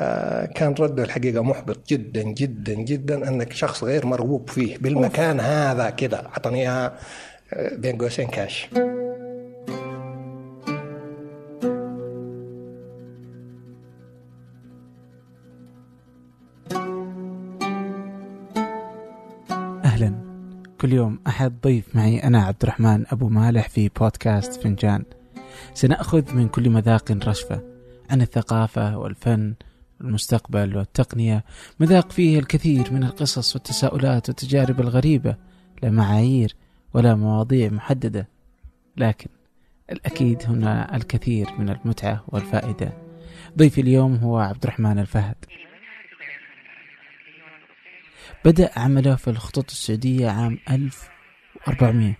فكان رده الحقيقة محبط جدا جدا جدا أنك شخص غير مرغوب فيه بالمكان هذا كده أعطاني إياها آه، بين قوسين كاش أهلا. كل يوم أحد ضيف معي أنا عبد الرحمن أبو مالح في بودكاست فنجان. سنأخذ من كل مذاق رشفة عن الثقافة والفن والمستقبل والتقنية مذاق فيه الكثير من القصص والتساؤلات والتجارب الغريبة لا معايير ولا مواضيع محددة. لكن الأكيد هنا الكثير من المتعة والفائدة. ضيفي اليوم هو عبد الرحمن الفهد. بدأ عمله في الخطوط السعودية عام 1400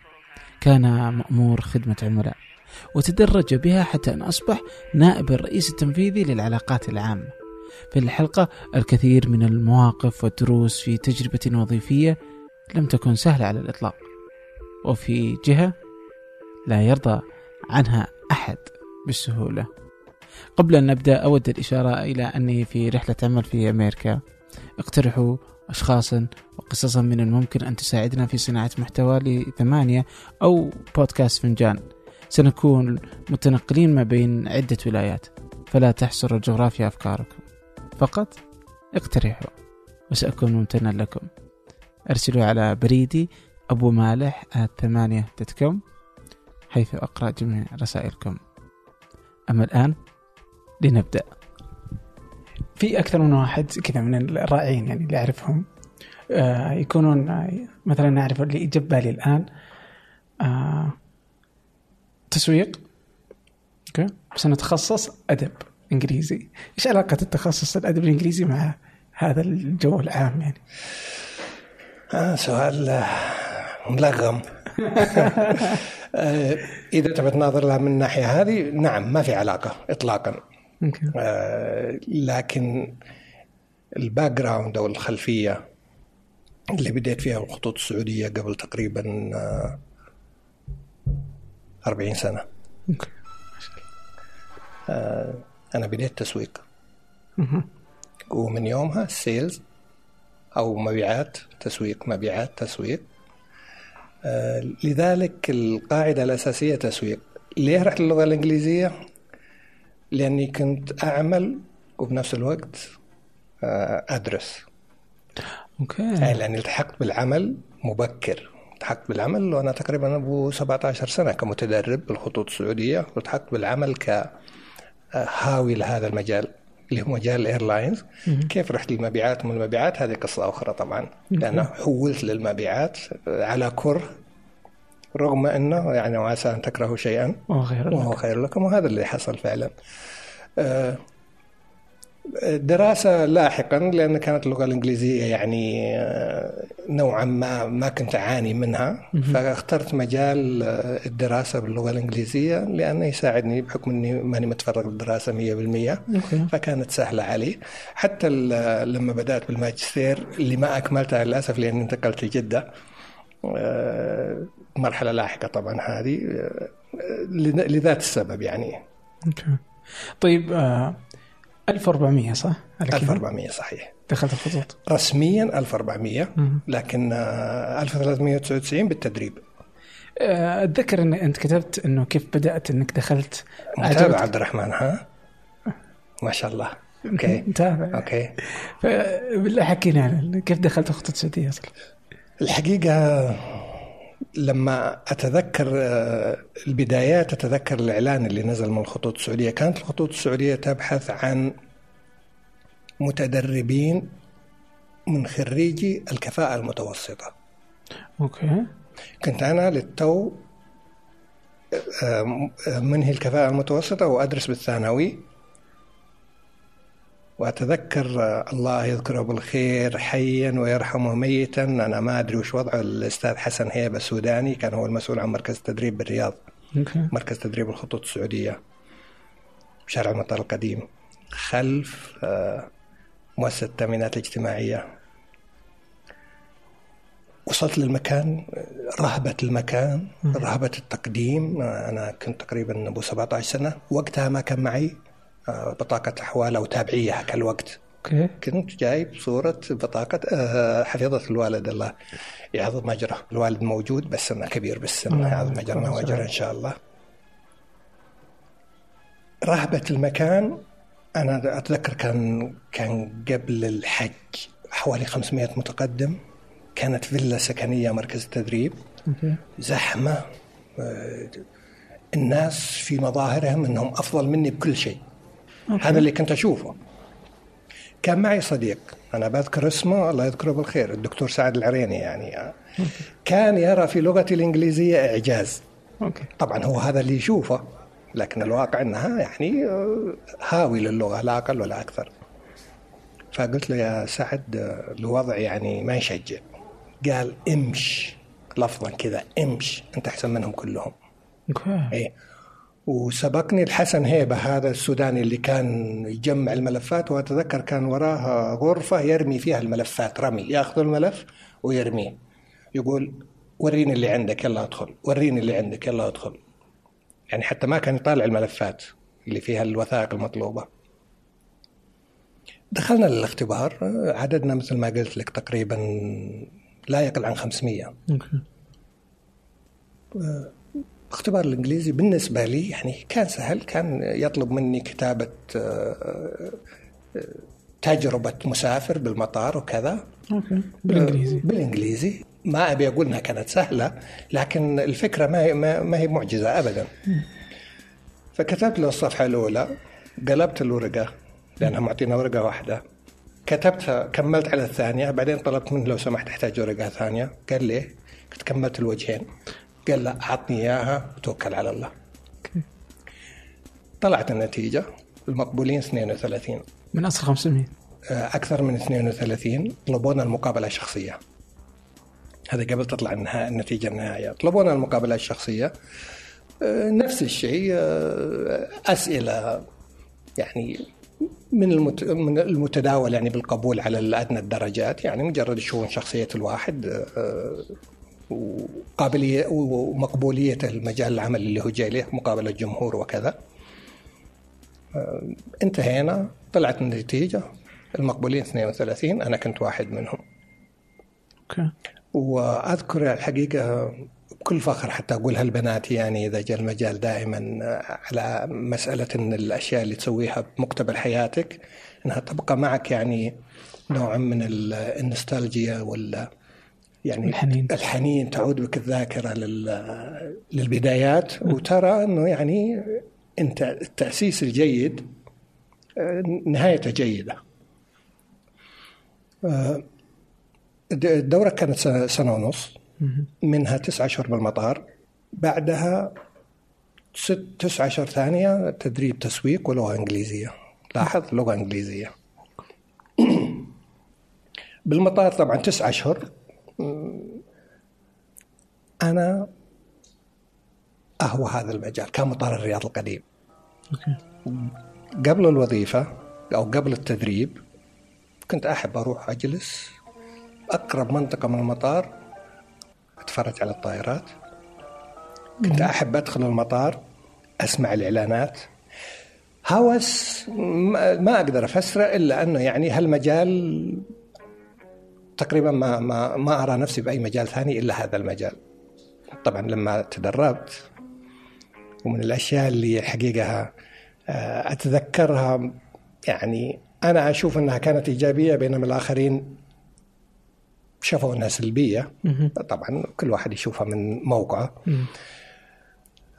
كان مأمور خدمة عملاء وتدرج بها حتى أن أصبح نائب الرئيس التنفيذي للعلاقات العامة. في الحلقة. الكثير من المواقف والدروس في تجربة وظيفية لم تكن سهلة على الإطلاق وفي جهة لا يرضى عنها أحد بالسهولة. قبل أن نبدأ أود الإشارة إلى أني في رحلة عمل في أمريكا. اقترحوا أشخاصا وقصصا من الممكن أن تساعدنا في صناعة محتوى لثمانية أو بودكاست فنجان. سنكون متنقلين ما بين عدة ولايات فلا تحصر الجغرافيا أفكاركم فقط اقترحوا وسأكون ممتنا لكم. أرسلوا على بريدي أبو مالح ثمانية dot com حيث أقرأ جميع رسائلكم. أما الآن لنبدأ. في أكثر من واحد كذا من الرائعين يعني اللي أعرفهم آه يكونون آه، مثلا أعرف اللي جاب بالي الآن آه تسويق. أوكي. بس أنا اتخصص أدب. انجليزي إيش علاقة التخصص الأدب الإنجليزي مع هذا الجو العام يعني؟ آه سؤال آه، ملغم آه، إذا تبي تناظر لها من الناحية هذه نعم ما في علاقة إطلاقا. okay. آه، لكن ال background أو الخلفية اللي بديت فيها الخطوط السعودية قبل تقريبا آه، 40 سنة. okay. آه، أنا بديت تسويق. ومن يومها sales أو مبيعات تسويق مبيعات تسويق. آه، لذلك القاعدة الأساسية تسويق. ليه رحت للغة الإنجليزية؟ لأني كنت أعمل وبنفس الوقت آه، أدرس. okay. يعني لأني التحقت بالعمل مبكر. التحقت بالعمل وأنا تقريبا أبو 17 سنة كمتدرب بالخطوط السعودية والتحقت بالعمل كهاوي لهذا المجال اللي هو مجال ال airlines. كيف رحت للمبيعات؟ ومن المبيعات هذه قصة أخرى طبعا لأنه حولت للمبيعات على كره رغم أنه يعني وعسى أن تكرهوا شيئا. وهو خير وهو لك خير لكم وهذا اللي حصل فعلا. آه، دراسة لاحقا لأن كانت اللغة الإنجليزية يعني آه، نوعا ما ما كنت أعاني منها. فاخترت مجال آه، الدراسة باللغة الإنجليزية لأنه يساعدني بحكم أني ماني متفرغ للدراسة 100% أوكي. فكانت سهلة علي. حتى ل- لما بدأت بالماجستير اللي ما أكملتها للأسف لأني انتقلت لجدة. آه، مرحلة لاحقة طبعا هذه آه، لذ- لذات السبب يعني. طيب آه 1400 صح؟ على كذا؟ 1400 صحيح. دخلت الخطوط. رسميا 1400 مهم. لكن آه، 1399 بالتدريب. آه، أتذكر إن أنت كتبت إنه كيف بدأت إنك دخلت. متابع عبد الرحمن ها؟ ما شاء الله. okay. متابع. okay. فبالله حكينا كيف دخلت الخطوط السعوديه أصلا؟ الحقيقة لما أتذكر آه، البدايات أتذكر الإعلان اللي نزل من الخطوط السعودية. كانت الخطوط السعودية تبحث عن متدربين من خريجي الكفاءة المتوسطة. أوكي. كنت أنا للتو آه، منهي الكفاءة المتوسطة وأدرس بالثانوي. وأتذكر آه، الله يذكره بالخير حيا ويرحمه ميتا. أنا ما أدري وش وضعه الأستاذ حسن هيبة السوداني كان هو المسؤول عن مركز التدريب بالرياض. مركز تدريب الخطوط السعودية شارع المطار القديم خلف آه، مؤسسة التأمينات الاجتماعية وصلت للمكان رهبة المكان رهبة التقديم. أنا كنت تقريبا أبو 17 سنة. وقتها ما كان معي آه، بطاقة أحوال أو تابعية هكا الوقت okay. كنت جايب صورة بطاقة آه، حفيظة الوالد. الله يعظم أجره. الوالد موجود بس إنه كبير بالسن. الله يعظم أجرنا. وأجره إن شاء الله. رهبة المكان أنا أتذكر كان كان قبل الحج حوالي 500 متقدم. كانت فيلا سكنية مركز التدريب okay. زحمة آه، الناس في مظاهرهم أنهم أفضل مني بكل شيء. okay. هذا اللي كنت أشوفه. كان معي صديق أنا بذكر اسمه الله يذكره بالخير الدكتور سعد العريني يعني. كان يرى في لغتي الإنجليزية إعجاز. okay. طبعا هو هذا اللي يشوفه لكن الواقع أنها يعني آه، هاوي للغة لا أقل ولا أكثر. فقلت له يا سعد آه، الوضع يعني ما يشجع. قال امش لفظا كذا امش أنت أحسن منهم كلهم. أوكي. إيه. وسبقني الحسن هيبة هذا السوداني اللي كان يجمع الملفات وأتذكر كان وراه غرفة يرمي فيها الملفات رمي يأخذ الملف ويرميه. يقول وريني اللي عندك يلا أدخل وريني اللي عندك يلا أدخل. يعني حتى ما كان يطالع الملفات اللي فيها الوثائق المطلوبة. دخلنا للاختبار عددنا مثل ما قلت لك تقريبا لا يقل عن 500 أوكي. اختبار الإنجليزي بالنسبة لي يعني كان سهل كان يطلب مني كتابة آه، آه، تجربة مسافر بالمطار وكذا. بالانجليزي آه، بالإنجليزي. ما أبي أقول إنها كانت سهلة لكن الفكرة ما هي ما هي معجزة ابدا. فكتبت له الصفحة الأولى قلبت الورقة لأنها معطينا ورقة واحدة. كتبتها كملت على الثانية بعدين طلبت منه لو سمحت أحتاج ورقة ثانية. قال لي كملت الوجهين. قال لا أعطني إياها وتوكل على الله. طلعت النتيجة المقبولين 32 من أصل 500 أكثر من 32 طلبونا المقابلة الشخصية. هذا قبل تطلع النها- النتيجة النهائية. طلبونا المقابلة الشخصية. آه، نفس الشيء آه، أسئلة يعني من المت- من المتداول يعني بالقبول على الأدنى الدرجات. يعني مجرد يشوفون شخصية الواحد آه، وقابلية ومقبوليته المجال العمل اللي هو جاي له مقابلة جمهور وكذا. انتهينا طلعت النتيجة المقبولين 32 أنا كنت واحد منهم. أوكي. وأذكر الحقيقة بكل فخر حتى أقولها لبناتي يعني إذا جاء المجال دائما على مسألة أن الأشياء اللي تسويها بمقتبل حياتك أنها تبقى معك يعني نوع من ال- النوستالجيا ولا يعني الحنين. الحنين تعود بك الذاكرة لل- للبدايات وترى أنه يعني أنت التأسيس الجيد نهايته جيدة. الد- الدورة كانت سنة- ونص. منها تسعة أشهر بالمطار. بعدها ست تسعة أشهر ثانية تدريب تسويق ولغة إنجليزية. لاحظ لغة إنجليزية. بالمطار طبعا تسعة أشهر م، أنا أهوى هذا المجال كان مطار الرياض القديم. أوكي. قبل الوظيفة أو قبل التدريب كنت أحب أروح أجلس أقرب منطقة من المطار أتفرج على الطائرات. كنت أحب أدخل المطار أسمع الإعلانات. هوس ما أقدر أفسره إلا أنه يعني هالمجال تقريبا ما ما ما أرى نفسي بأي مجال ثاني إلا هذا المجال طبعا لما تدربت ومن الأشياء اللي حقيقة آه، أتذكرها يعني أنا أشوف أنها كانت إيجابية بينما الآخرين شافوا أنها سلبية. طبعا كل واحد يشوفها من موقعه.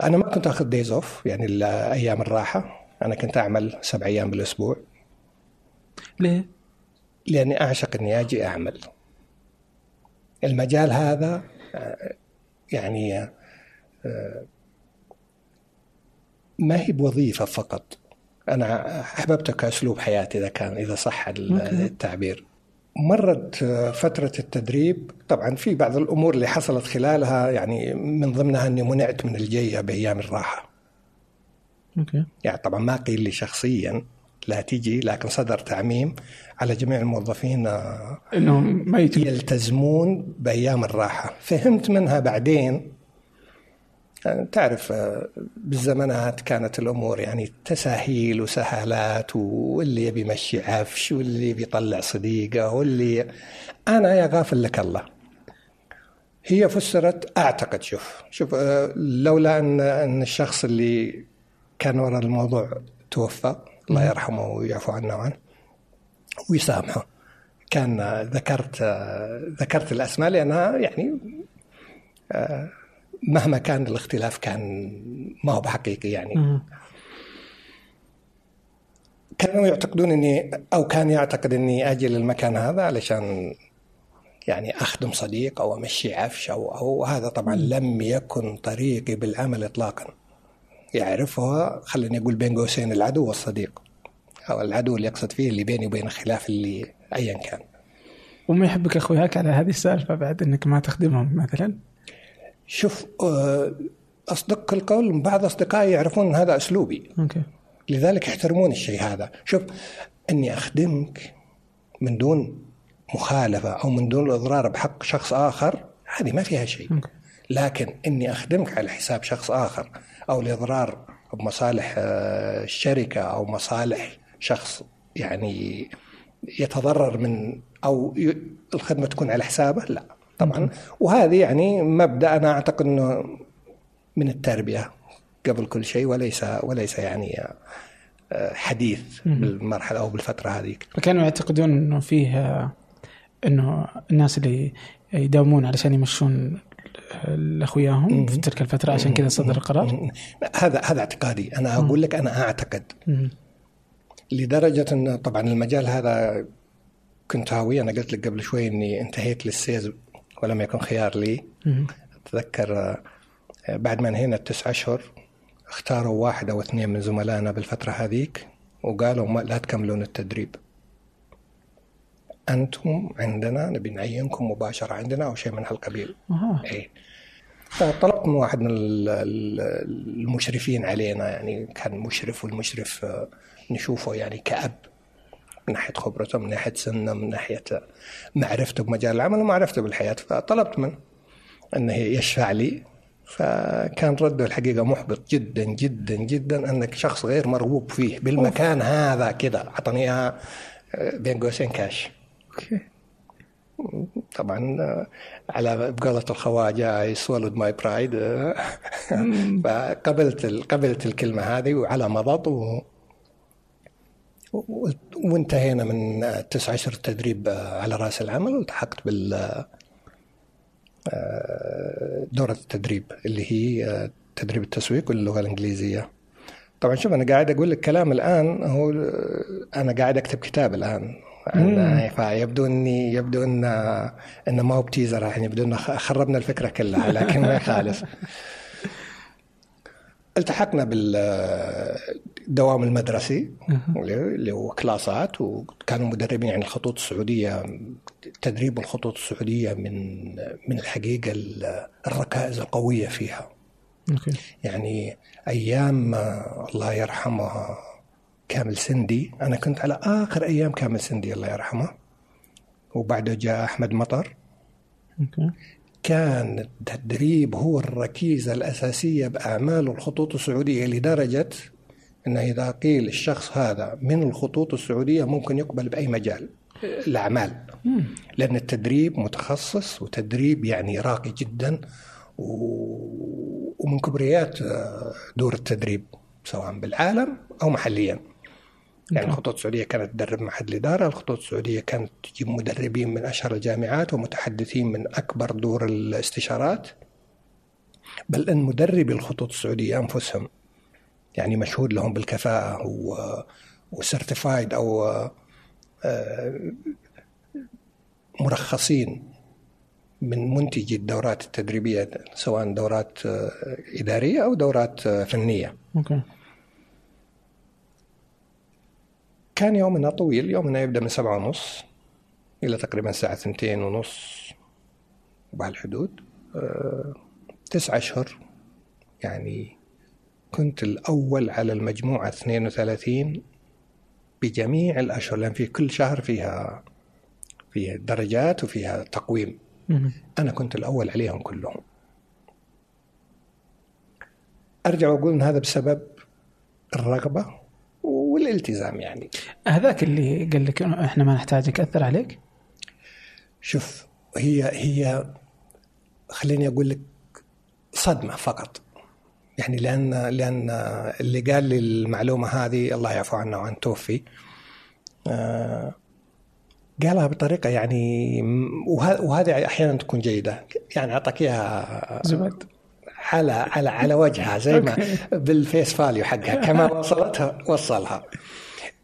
أنا ما كنت آخذ دايز اوف يعني أيام الراحة أنا كنت أعمل سبع أيام بالأسبوع ليه؟ لأني أعشق أني أجي أعمل. المجال هذا آه، يعني آه، ما هي بوظيفة فقط. أنا احببته كأسلوب حياتي إذا كان إذا صح ال- okay. التعبير. مرت آه، فترة التدريب. طبعا في بعض الأمور اللي حصلت خلالها يعني من ضمنها أني منعت من الجية بأيام الراحة. okay. يعني طبعا ما قيل لي شخصيا لا تيجي لكن صدر تعميم على جميع الموظفين آه، إنهم ما يجي يلتزمون بأيام الراحة. فهمت منها بعدين. يعني تعرف آه، بالزمانات كانت الأمور يعني تساهيل وسهالات واللي يبي يمشي عفش واللي يبي يطلع صديقه واللي أنا يا غافل لك الله. هي فسرت أعتقد شوف شوف لولا أن أن الشخص اللي كان وراء الموضوع توفى الله يرحمه ويعفو عنه وعنه. ويسامحه. كان ذكرت ذكرت الأسماء لأنها يعني مهما كان الاختلاف كان ما هو بحقيقي يعني. كانوا يعتقدون إني أو كان يعتقد إني أجي للمكان هذا علشان يعني أخدم صديق أو أمشي عفش أو أو هذا طبعا لم يكن طريقي بالعمل اطلاقا. يعرفها خليني أقول بين قوسين العدو والصديق. أو العدو اللي يقصد فيه اللي بيني وبين الخلاف اللي ايا كان. وما يحبك اخوياك على هذه السالفة بعد إنك ما تخدمهم مثلا؟ شوف آه، أصدق القول بعض أصدقائي يعرفون إن هذا أسلوبي. okay. لذلك يحترمون الشيء هذا. شوف إني أخدمك من دون مخالفة أو من دون الاضرار بحق شخص آخر هذه ما فيها شيء. okay. لكن إني أخدمك على حساب شخص آخر أو الاضرار بمصالح آه، الشركة أو مصالح شخص يعني يتضرر من أو الخدمة تكون على حسابه لا. طبعا. وهذه يعني مبدأ أنا أعتقد إنه من التربية قبل كل شيء وليس وليس يعني آه، حديث بالمرحلة أو بالفترة هذيك فكانوا يعتقدون إنه فيه آه، إنه الناس اللي يداومون علشان يمشون لأخوياهم في تلك الفترة عشان كذا صدر القرار. هذا هذا اعتقادي. أنا أقول لك أنا أعتقد. لدرجة إن طبعا المجال هذا كنت هاوي. أنا قلت لك قبل شوي إني انتهيت للسيز ولم يكن خيار لي. أتذكر آه، بعد ما انهينا التسع أشهر اختاروا واحد أو اثنين من زملائنا بالفترة هذيك وقالوا ما لا تكملون التدريب. أنتم عندنا نبي نعينكم مباشره عندنا أو شيء من هالقبيل. أها. اي فطلبت من واحد من ال- ال- المشرفين علينا يعني كان مشرف والمشرف آه، نشوفه يعني كأب من ناحية خبرته من ناحية سنه من ناحية معرفته بمجال العمل ومعرفته بالحياة. فطلبت منه أنه يشفع لي. فكان رده الحقيقة محبط جدا جدا جدا أنك شخص غير مرغوب فيه بالمكان هذا كذا أعطاني إياها آه، بين قوسين كاش. طبعا آه، على بقولة الخواجة I swallowed my pride آه، فقبلت قبلت الكلمة هذه وعلى مضض و وانتهينا من آه، تسع أشهر تدريب آه، على رأس العمل والتحقت بال آه، دورة التدريب اللي هي آه، تدريب التسويق واللغة الإنجليزية. طبعا شوف أنا قاعد أقول لك كلام الآن هو آه، أنا قاعد أكتب كتاب الآن. فيبدو اني يبدو ان إن ما هو بتيزر يعني يبدو ان خربنا الفكرة كلها لكن ما يخالف التحقنا بالدوام المدرسي اللي هو كلاسات وكانوا مدربين يعني الخطوط السعودية تدريب الخطوط السعودية من من الحقيقة الركائز القوية فيها. يعني أيام الله يرحمه كامل سندي. أنا كنت على آخر أيام كامل سندي الله يرحمه. وبعده جاء أحمد مطر. كان التدريب هو الركيزة الأساسية بأعمال الخطوط السعودية لدرجة إن إذا قيل الشخص هذا من الخطوط السعودية ممكن يقبل بأي مجال الأعمال. لأن التدريب متخصص وتدريب يعني راقي جدا و- ومن كبريات آه، دور التدريب سواء بالعالم أو محليا. يعني الخطوط السعودية كانت تدرب معهد الاداره، الخطوط السعودية كانت تجيب مدربين من أشهر الجامعات ومتحدثين من أكبر دور الاستشارات. بل إن مدربي الخطوط السعودية أنفسهم يعني مشهود لهم بالكفاءة و وسيرتيفايد أو آه، مرخصين من منتجي الدورات التدريبية سواء دورات آه، إدارية أو دورات آه، فنية. أوكي. كان يومنا طويل يومنا يبدأ من سبعة ونص إلى تقريبا الساعة ثنتين ونص بهالحدود أه تسعة أشهر. يعني كنت الأول على المجموعة 32 بجميع الأشهر لأن في كل شهر فيها فيها درجات وفيها تقويم. أنا كنت الأول عليهم كلهم. أرجع وأقول إن هذا بسبب الرغبة والالتزام يعني. هذاك اللي قال لك إحنا ما نحتاجك اثر عليك؟ شوف هي هي خليني أقول لك صدمة فقط. يعني لأن لأن اللي قال لي المعلومة هذه الله يعفو عنه وعن توفي آه، قالها بطريقة يعني وهذه أحيانا تكون جيدة. يعني أعطاك إياها زبد. على على على وجهها زي ما. بال face value حقها كما وصلتها وصلها.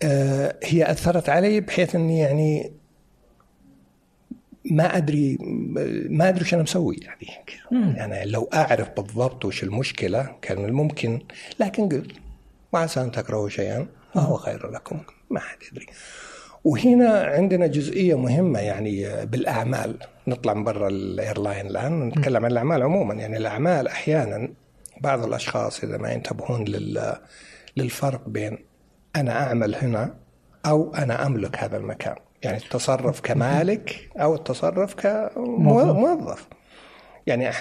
آه، هي أثرت علي بحيث إني يعني ما أدري ما أدري وش أنا مسوي يعني. يعني لو أعرف بالضبط وش المشكلة كان الممكن لكن قلت وعسى ان تكرهوا شيئا وهو خير لكم ما حد يدري. وهنا عندنا جزئية مهمة يعني بالأعمال. نطلع من برا الإيرلاين الآن نتكلم عن الأعمال عموما. يعني الأعمال أحيانا بعض الأشخاص إذا ما ينتبهون لل للفرق بين أنا أعمل هنا أو أنا أملك هذا المكان. يعني التصرف كمالك أو التصرف كموظف يعني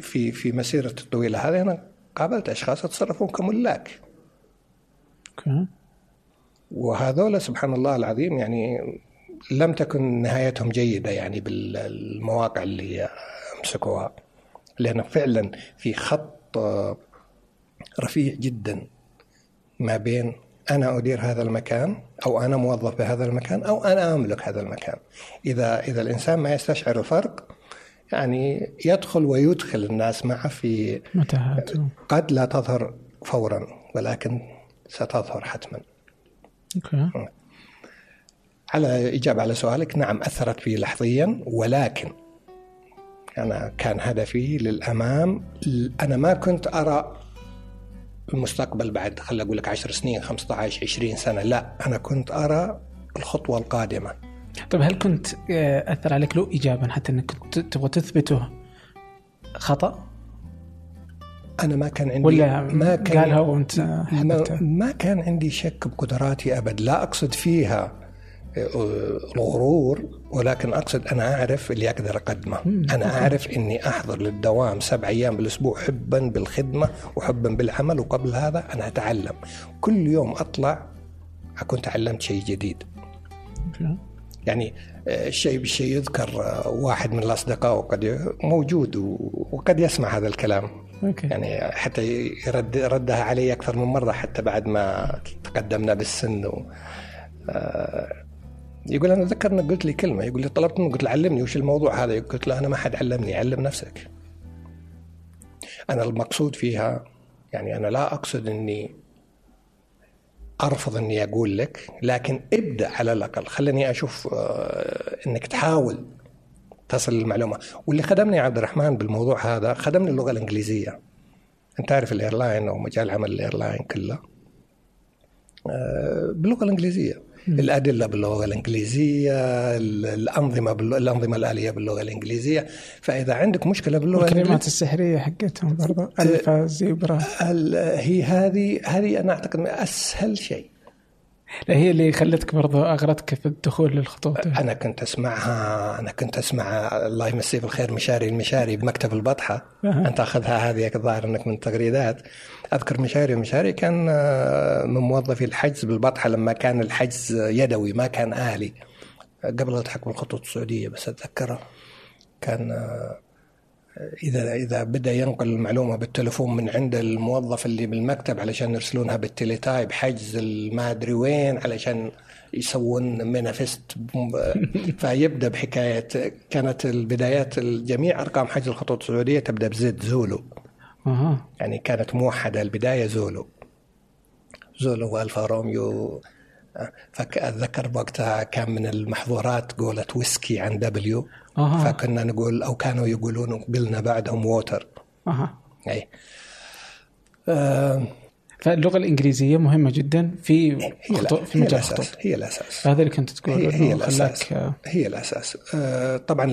في في مسيرتي الطويلة هذه أنا قابلت أشخاص يتصرفون كملاك. وهذول سبحان الله العظيم يعني لم تكن نهايتهم جيدة يعني بالمواقع اللي مسكوها لأن فعلا في خط رفيع جدا ما بين أنا أدير هذا المكان أو أنا موظف بهذا المكان أو أنا أملك هذا المكان. إذا إذا الإنسان ما يستشعر الفرق يعني يدخل ويدخل الناس معه في متاهات قد لا تظهر فورا ولكن ستظهر حتما. أوكي. على إجابة على سؤالك نعم أثرت في لحظيا ولكن أنا كان هدفي للأمام أنا ما كنت أرى المستقبل بعد خليني أقول لك 10 سنين 15 20 سنة لا أنا كنت أرى الخطوة القادمة. طيب هل كنت أثر عليك له ايجابا حتى إنك كنت تبغى تثبته خطأ؟ أنا ما كان عندي ولا ما كان قالها وأنت ما, ما كان عندي شك بقدراتي أبد لا أقصد فيها. الغرور ولكن أقصد أنا أعرف اللي أقدر اقدمه أنا أعرف إني أحضر للدوام سبع أيام بالأسبوع حبا بالخدمة وحبا بالعمل وقبل هذا أنا أتعلم. كل يوم أطلع أكون تعلمت شيء جديد. يعني آه، الشيء بالشيء يذكر آه، واحد من الأصدقاء وقد موجود وقد يسمع هذا الكلام. أوكي. يعني حتى يرد ردها علي أكثر من مرة حتى بعد ما تقدمنا بالسن و آه، يقول أنا اتذكر انك قلت لي كلمة يقول لي طلبت منه قلت له علمني وش الموضوع هذا؟ قلت له أنا ما حد علمني علم نفسك. أنا المقصود فيها يعني أنا لا أقصد إني أرفض إني أقول لك لكن ابدأ على الأقل. خليني أشوف آه، إنك تحاول تصل للمعلومة. واللي خدمني عبد الرحمن بالموضوع هذا خدمني اللغة الإنجليزية. أنت تعرف ال airline أو مجال عمل ال airline كله. آه، باللغة الإنجليزية. الأدلة باللغة الإنجليزية ال- الأنظمة بالل- الأنظمة الآلية باللغة الإنجليزية. فإذا عندك مشكلة باللغة الكلمات الانجليزيه السحرية حقتهم برضو الفا زيبرا هي هذه هذه أنا أعتقد أسهل شيء. لا هي اللي خلتك برضو أغرتك في الدخول للخطوط. أنا كنت اسمعها أنا كنت أسمع الله يمسيه بالخير مشاري المشاري بمكتب البطحة. أنت أخذها هذه الظاهر إنك من التغريدات. أذكر مشاري المشاري كان آه، من موظفي الحجز بالبطحة لما كان الحجز يدوي ما كان الي قبل لا تحكم الخطوط السعودية بس أتذكره. كان آه، إذا إذا بدأ ينقل المعلومة بالتليفون من عند الموظف اللي بالمكتب علشان يرسلونها بال teletype حجز ما أدري وين علشان يسوون manifest فيبدأ بحكاية. كانت البدايات الجميع أرقام حجز الخطوط السعودية تبدأ ب Z Zulu. يعني كانت موحدة البداية Zulu. Zulu و Alpha Romeo. فأتذكر وقتها كان من المحظورات قولة whiskey عن W. فكنا نقول أو كانوا يقولون قلنا بعدهم water. أها. اي آه. فاللغة الإنجليزية مهمة جدا في لا في هي مجال الخطوط هي الأساس. هذا اللي كنت تقول هي, هي الأساس. خلاك آه، هي الأساس. آه طبعا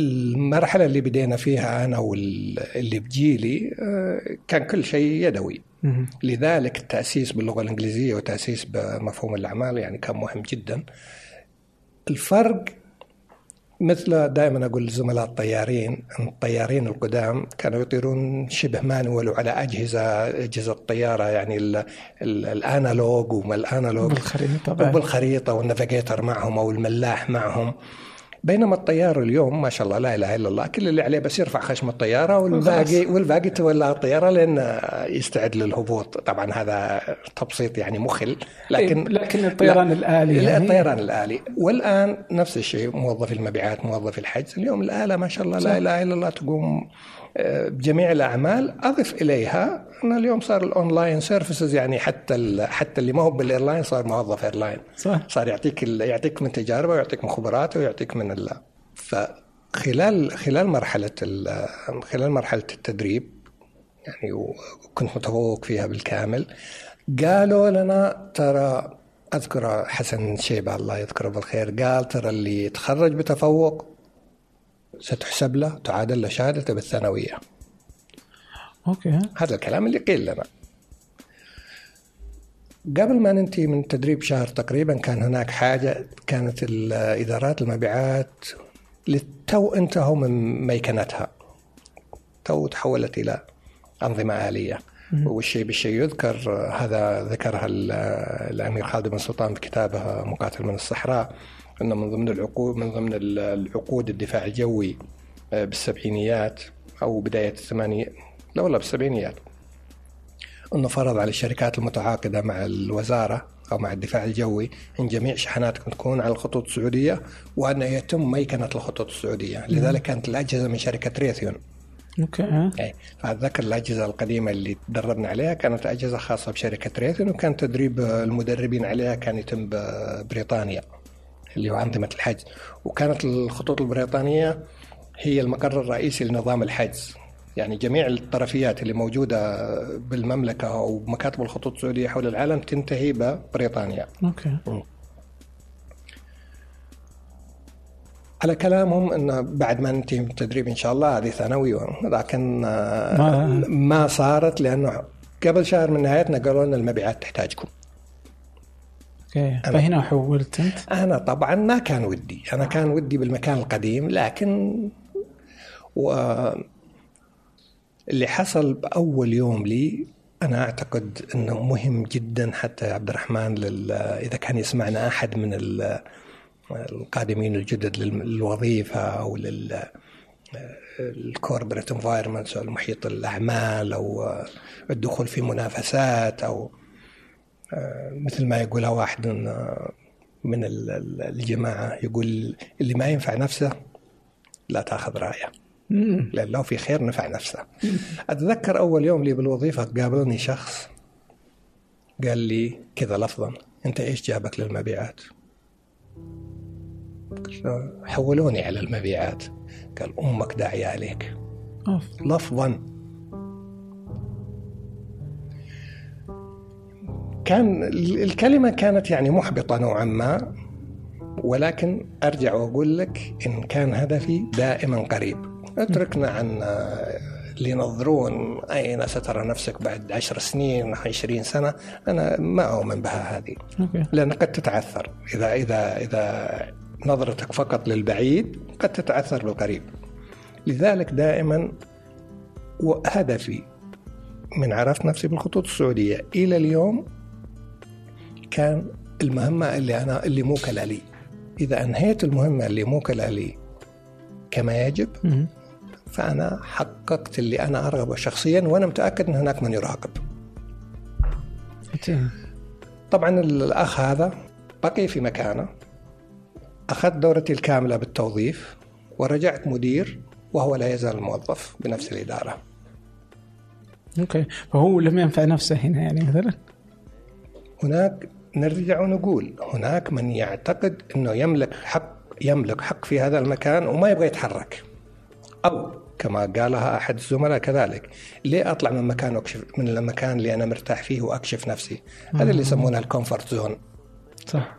المرحلة اللي بدينا فيها أنا واللي بجيلي آه كان كل شيء يدوي. لذلك التأسيس باللغة الإنجليزية وتأسيس بمفهوم الأعمال يعني كان مهم جدا الفرق مثل دائما أقول لزملاء الطيارين إن الطيارين القدام كانوا يطيرون شبه مانوال وعلى أجهزة أجهزة الطيارة يعني ال- ال- الأنالوج وما الأنالوج بالخريطة بعد. بالخريطه والنافيجيتر معهم أو الملاح معهم بينما الطيار اليوم ما شاء الله لا إله إلا الله كل اللي عليه بس يرفع خشم الطيارة والباقي والباقي تولى الطيارة لين يستعد للهبوط. طبعا هذا تبسيط يعني مخل لكن لكن الطيران الآلي لا يعني. الطيران الآلي. والآن نفس الشيء موظف المبيعات موظف الحجز اليوم الآلة ما شاء الله لا إله إلا الله تقوم آه، بجميع الأعمال أضف إليها أن اليوم صار ال online services يعني حتى حتى اللي ما هو بال airline صار موظف airline. صح. صار يعطيك يعطيك من تجاربه ويعطيك من خبراته ويعطيك من ال فخلال خلال مرحلة ال- خلال مرحلة التدريب يعني وكنت متفوق فيها بالكامل. قالوا لنا ترى أذكر حسن شيبة الله يذكره بالخير قال ترى اللي يتخرج بتفوق ستحسب له تعادل له شهادته بالثانوية. أوكي. هذا الكلام اللي قيل لنا. قبل ما ننتهي من تدريب شهر تقريبا كان هناك حاجة كانت الإدارات المبيعات للتو انتهوا من ميكنتها. تو تحولت إلى أنظمة آلية. والشيء بالشيء يذكر هذا ذكرها ال- الأمير خالد بن سلطان في كتابه مقاتل من الصحراء أنه من ضمن العقود من ضمن ال- العقود الدفاع الجوي آه، بالسبعينيات أو بداية الثمانينيات لا والله بالسبعينيات أنه فرض على الشركات المتعاقدة مع الوزارة أو مع الدفاع الجوي إن جميع شحناتكم تكون على الخطوط السعودية وأن يتم ميكنة الخطوط السعودية، لذلك كانت الاجهزه من شركة ريثيون، okay اي فأتذكر الاجهزه القديمة اللي تدربنا عليها كانت أجهزة خاصة بشركة ريثيون وكان تدريب المدربين عليها كان يتم ببريطانيا اللي هو أنظمة الحجز، وكانت الخطوط البريطانية هي المقر الرئيسي لنظام الحجز. يعني جميع الطرفيات اللي موجودة بالمملكة أو بمكاتب الخطوط السعودية حول العالم تنتهي ببريطانيا. okay. على كلامهم أنه بعد ما ننتهي من التدريب إن شاء الله هذه ثانوي لكن ما- ما صارت لأنه قبل شهر من نهايتنا قالوا لنا المبيعات تحتاجكم. أوكي. فهنا حولت أنت؟ أنا طبعا ما كان ودي. أنا كان ودي بالمكان القديم لكن و اللي حصل بأول يوم لي أنا أعتقد أنه مهم جدا حتى عبد الرحمن لل... إذا كان يسمعنا أحد من ال... القادمين الجدد لل- للوظيفة أو لل ال corporate environments أو المحيط الأعمال أو الدخول في منافسات أو مثل ما يقولها واحد من من ال- ال- الجماعة يقول اللي ما ينفع نفسه لا تاخذ رأيه. لأن لو في خير نفع نفسه. أتذكر أول يوم لي بالوظيفة قابلني شخص قال لي كذا لفظا أنت إيش جابك للمبيعات؟ حولوني على المبيعات. قال أمك داعية عليك. لفظا. كان ال- الكلمة كانت يعني محبطة نوعا ما ولكن أرجع وأقول لك إن كان هدفي دائما قريب. أتركنا عن آه، اللي ينظرون أين سترى نفسك بعد عشر سنين عشرين سنة. أنا ما أؤمن بها هذه. لأن قد تتعثر. إذا إذا إذا نظرتك فقط للبعيد قد تتعثر بالقريب. لذلك دائما وهدفي من عرفت نفسي بالخطوط السعودية إلى اليوم كان المهمة اللي أنا اللي موكلة لي إذا أنهيت المهمة اللي موكلة لي كما يجب. فأنا حققت اللي أنا أرغبه شخصيا وأنا متأكد أن هناك من يراقب. طبعا الأخ هذا بقي في مكانه. أخذت دورتي الكاملة بالتوظيف ورجعت مدير وهو لا يزال موظف بنفس الإدارة. أوكي. فهو لم ينفع نفسه هنا يعني مثلا؟ هناك نرجع ونقول هناك من يعتقد أنه يملك حق يملك حق في هذا المكان وما يبغى يتحرك. أو كما قالها أحد الزملاء كذلك ليه أطلع من مكان وأكشف من المكان اللي أنا مرتاح فيه وأكشف نفسي؟ هذا اللي يسمونها ال comfort zone. صح.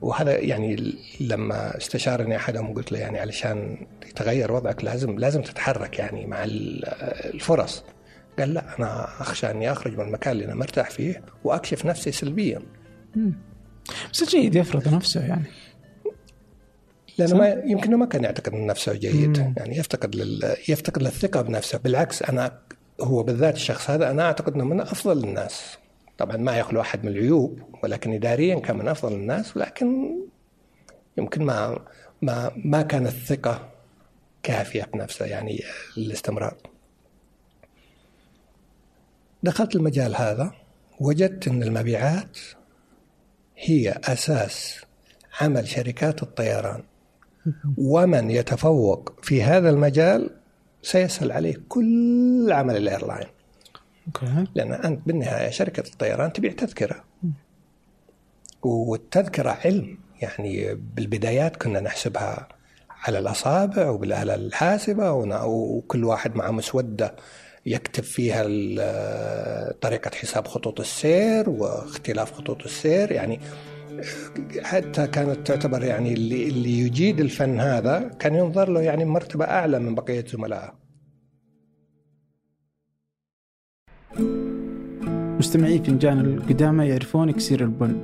وهذا يعني لما استشارني أحدهم قلت له يعني علشان يتغير وضعك لازم لازم تتحرك يعني مع ال- الفرص. قال لا أنا أخشى أني أخرج من المكان اللي أنا مرتاح فيه وأكشف نفسي سلبيا. بس جيد يفرض نفسه يعني. لأنه. ما يمكن ما كان يعتقد من نفسه جيد. مم. يعني يفتقد لل... يفتقد للثقة بنفسه. بالعكس أنا هو بالذات الشخص هذا أنا أعتقد إنه من أفضل الناس. طبعا ما يخلو أحد من العيوب ولكن اداريا كان من أفضل الناس ولكن يمكن ما ما ما كانت الثقة كافية بنفسه يعني للاستمرار دخلت المجال هذا وجدت إن المبيعات هي أساس عمل شركات الطيران. ومن يتفوق في هذا المجال سيسهل عليه كل عمل ال airline. okay. لأن أنت بالنهاية شركة الطيران تبيع تذكرة. والتذكرة علم. يعني بالبدايات كنا نحسبها على الأصابع وبالآلة الحاسبة وكل واحد مع مسودة يكتب فيها طريقة حساب خطوط السير واختلاف خطوط السير. يعني حتى كانت تعتبر يعني اللي اللي يجيد الفن هذا كان ينظر له يعني مرتبة أعلى من بقية زملائه. مستمعي فنجان القدامى يعرفون إكسير البن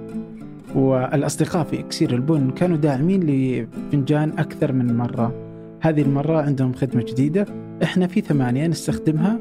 والأصدقاء في إكسير البن كانوا داعمين لفنجان أكثر من مرة. هذه المرة عندهم خدمة جديدة إحنا في ثمانية نستخدمها.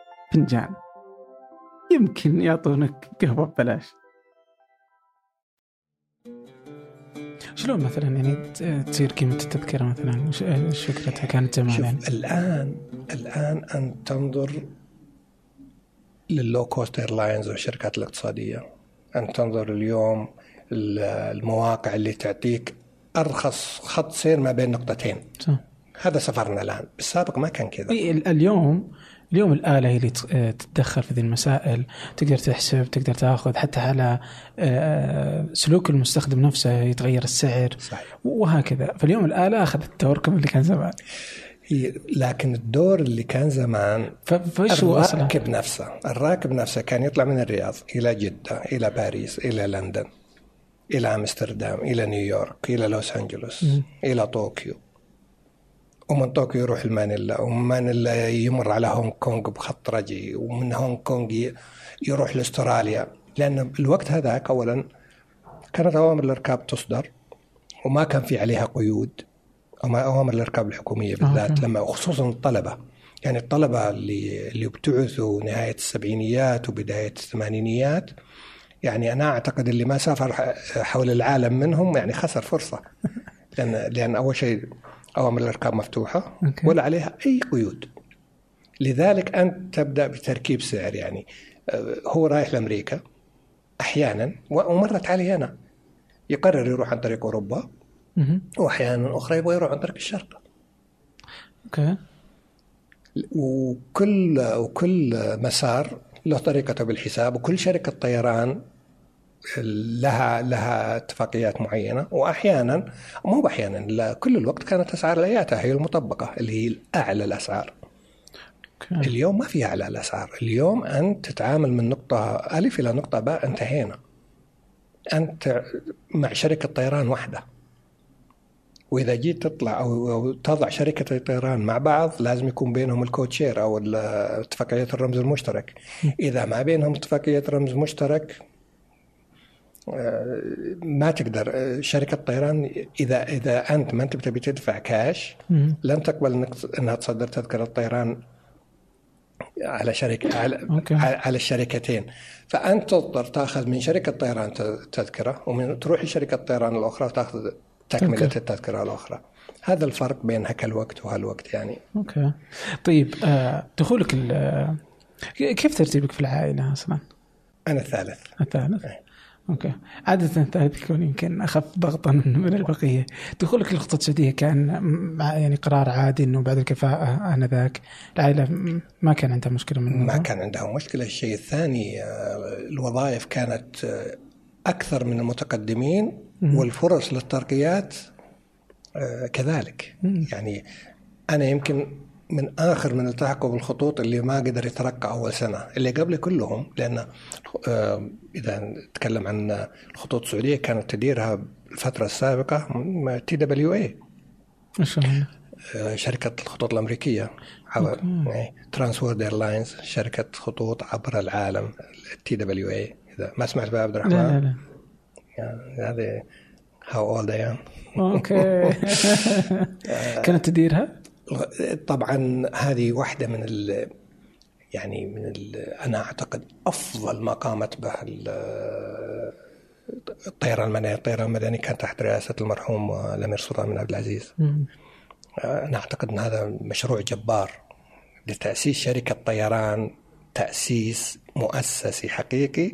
فنجان. يمكن يعطونك قهوة ببلاش. شلون مثلا يعني تصير قيمة التذكرة مثلا؟ ايش- فكرتها كانت زمان يعني؟ شوف الان الآن انت تنظر لل low cost airlines والشركات الاقتصادية. انت تنظر اليوم ال- المواقع اللي تعطيك أرخص خط سير ما بين نقطتين. صح. هذا سفرنا الآن. بالسابق ما كان كذا. اليوم اليوم الآلة هي اللي آه، تتدخل في ذي المسائل تقدر تحسب تقدر تاخذ حتى على آه، سلوك المستخدم نفسه يتغير السعر صحيح وهكذا فاليوم الآلة أخذت دور كم اللي كان زمان هي لكن الدور اللي كان زمان فإيش هو أصلا؟ الراكب نفسه الراكب نفسه كان يطلع من الرياض إلى جدة إلى باريس إلى لندن إلى أمستردام إلى نيويورك إلى لوس أنجلوس مم. إلى طوكيو ومن طوكيو يروح لمانيلا ومن مانيلا يمر على هونغ كونغ بخط رجي ومن هونغ كونغ يروح لأستراليا. لأن الوقت هذاك أولا كانت أوامر الإركاب تصدر وما كان في عليها قيود أما أوامر الإركاب الحكومية بالذات. لما خصوصا الطلبة. يعني الطلبة اللي اللي ابتعثوا نهاية السبعينيات وبداية الثمانينيات يعني أنا أعتقد اللي ما سافر حول العالم منهم يعني خسر فرصة. لأن لأن أول شيء أوامر الإركاب مفتوحة okay. ولا عليها أي قيود. لذلك أنت تبدأ بتركيب سعر يعني. آه، هو رايح لأمريكا أحيانا و- ومرت علي أنا. يقرر يروح عن طريق أوروبا مهم. وأحيانا أخرى يبغى يروح عن طريق الشرق. okay. وكل وكل مسار له طريقته بالحساب وكل شركة طيران لها لها اتفاقيات معينة. وأحيانا مو بأحيانا لا كل الوقت كانت أسعار ال IATA هي المطبقة اللي هي أعلى الأسعار. okay. اليوم ما في أعلى الأسعار. اليوم أنت تتعامل من نقطة ألف إلى نقطة باء انتهينا أنت مع شركة طيران واحدة. وإذا جيت تطلع أو تضع شركة الطيران مع بعض لازم يكون بينهم ال code share أو ال- اتفاقية الرمز المشترك. إذا ما بينهم اتفاقية رمز مشترك ما تقدر آه، شركة طيران إذا إذا أنت ما أنت بتبي تدفع كاش. لن تقبل إنك- إنها تصدر تذكرة طيران على شركة على, أوكي. على الشركتين فأنت تضطر تأخذ من شركة طيران تذكرة ومن تروح لشركه الطيران الأخرى وتأخذ تكملة. التذكرة الأخرى هذا الفرق بين هك الوقت وهالوقت يعني okay طيب آه دخولك آه، كيف ترتيبك في العائلة أصلا؟ أنا الثالث الثالث إيه. okay عادة الثالث يكون يمكن أخف ضغطا من البقية دخولك للخطوط السعوديه كان مع يعني قرار عادي إنه بعد الكفاءة آنذاك العائلة م- ما كان عندها مشكلة من ما؟ كان عندهم مشكلة الشيء الثاني آه، الوظائف كانت آه، أكثر من المتقدمين. والفرص للترقيات آه، كذلك. يعني أنا يمكن من آخر من التحقوا بالخطوط اللي ما قدر يترقى أول سنة. اللي قبلي كلهم لأن آه، إذا نتكلم عن الخطوط السعودية كانت تديرها الفترة السابقة TWA؟ شركة الخطوط الأمريكية. Trans World Airlines شركة خطوط عبر العالم TWA إذا ما سمعت بها عبد الرحمن؟ لا لا يعني هذه how old I am okay. كانت تديرها؟ طبعا هذه واحدة من ال يعني من ال أنا أعتقد أفضل ما قامت به ال- الطيران المدني، الطيران المدني كان تحت رئاسة المرحوم الأمير سلطان بن عبد العزيز. أنا أعتقد إن هذا مشروع جبار لتأسيس شركة طيران تأسيس مؤسسي حقيقي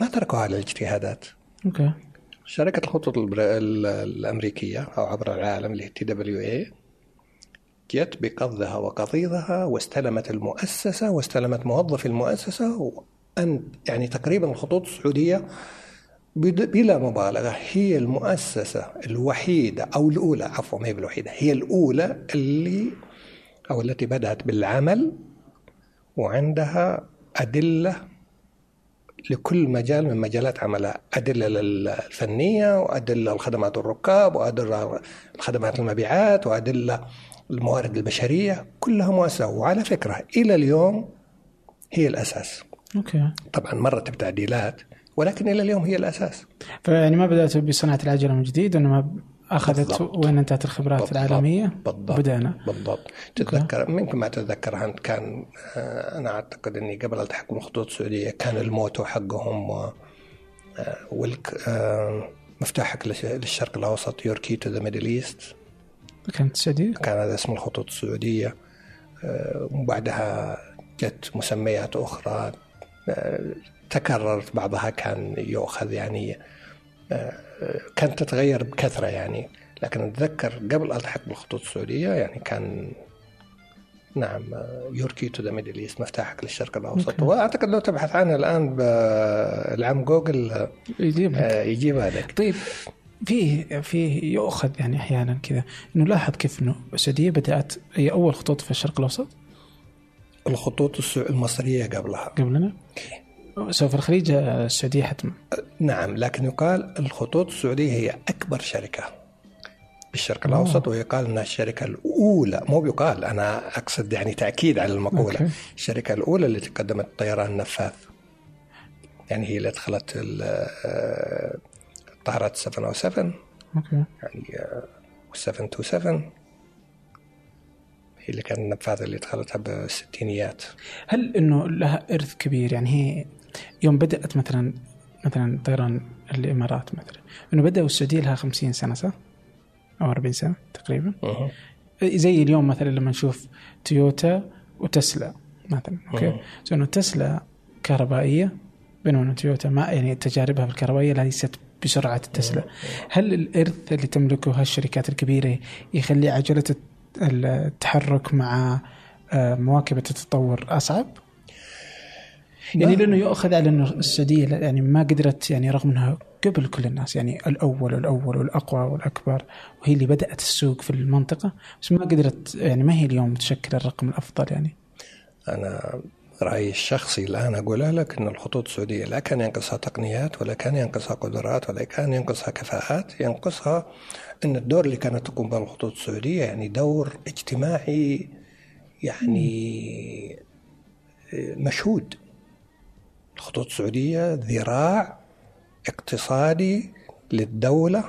ما تركوها للاجتهادات. okay شركة الخطوط البر- ال- الأمريكية أو عبر العالم اللي هي TWA جت بقضها وقضيضها واستلمت المؤسسة واستلمت موظفي المؤسسة وأن يعني تقريبا الخطوط السعودية بلا مبالغة هي المؤسسة الوحيدة أو الأولى عفوا ما هي بالوحيدة هي الأولى اللي أو التي بدأت بالعمل وعندها أدلة لكل مجال من مجالات عملها. أدلة الفنية وأدلة الخدمات الركاب وأدلة الخدمات المبيعات وأدلة الموارد البشرية كلها مؤسسة وعلى فكرة إلى اليوم هي الأساس. أوكي. طبعا مرت بتعديلات ولكن إلى اليوم هي الأساس. فيعني ما بدأت بصناعة العجله من جديد إنما أخذت بالضبط. وين انتهت الخبرات بالضبط. العالمية بالضبط. بدأنا بالضبط. تتذكر يمكن ما تتذكر أنت كان آه، أنا أعتقد أني قبل التحق بالخطوط السعودية كان ال motto حقهم و آه، والك آه، مفتاحك لش- للشرق الأوسط your key to the Middle East. كانت السعودية؟ كان هذا اسم الخطوط السعودية. آه، وبعدها جت مسميات أخرى. آه، تكررت بعضها كان يؤخذ يعني آه، كانت تتغير بكثرة يعني. لكن أتذكر قبل ألتحق بالخطوط السعودية يعني كان نعم your key to the Middle East مفتاحك للشرق الأوسط. okay. وأعتقد لو تبحث عنها الآن بالعم جوجل يجيب لك آه، يجيبها لك. طيب في في يؤخذ يعني أحيانا كذا. إنه لاحظ كيف إنه السعودية بدأت هي أول خطوط في الشرق الأوسط؟ الخطوط المصرية قبلها. قبلنا؟ سوف الخليج آه، السعودية حتما نعم لكن يقال الخطوط السعودية هي أكبر شركة بالشرق آه. الأوسط ويقال أنها الشركة الأولى. مو بيقال أنا أقصد يعني تأكيد على المقولة. okay. الشركة الأولى التي قدمت طيران النفاث يعني هي اللي أدخلت آه، طائرات 707 okay. يعني آه، 727 هي اللي كان النفاث اللي دخلتها بالستينيات هل إنه لها إرث كبير؟ يعني هي يوم بدأت مثلا مثلا طيران الإمارات مثلا. إنه بدأوا السعودية لها 50 سنة صح؟ أو 40 سنة تقريبا. مه. زي اليوم مثلا لما نشوف تويوتا وتسلا مثلا okay. so إنه تسلا كهربائية بينما تويوتا ما يعني تجاربها في الكهربائية ليست بسرعة تسلا هل الإرث اللي تملكه هالشركات الكبيرة يخلي عجلة التحرك مع آه، مواكبة التطور أصعب؟ يعني لأنه يؤخذ على إنه السعودية يعني ما قدرت يعني رغم إنها قبل كل الناس يعني الأول والاول والأقوى والأكبر وهي اللي بدأت السوق في المنطقة بس ما قدرت يعني ما هي اليوم تشكل الرقم الأفضل يعني؟ أنا رأيي الشخصي الآن أقولها لك أن الخطوط السعودية لا كان ينقصها تقنيات ولا كان ينقصها قدرات ولا كان ينقصها كفاءات. ينقصها أن الدور اللي كانت تقوم به الخطوط السعودية يعني دور اجتماعي يعني مشهود. الخطوط السعودية ذراع اقتصادي للدولة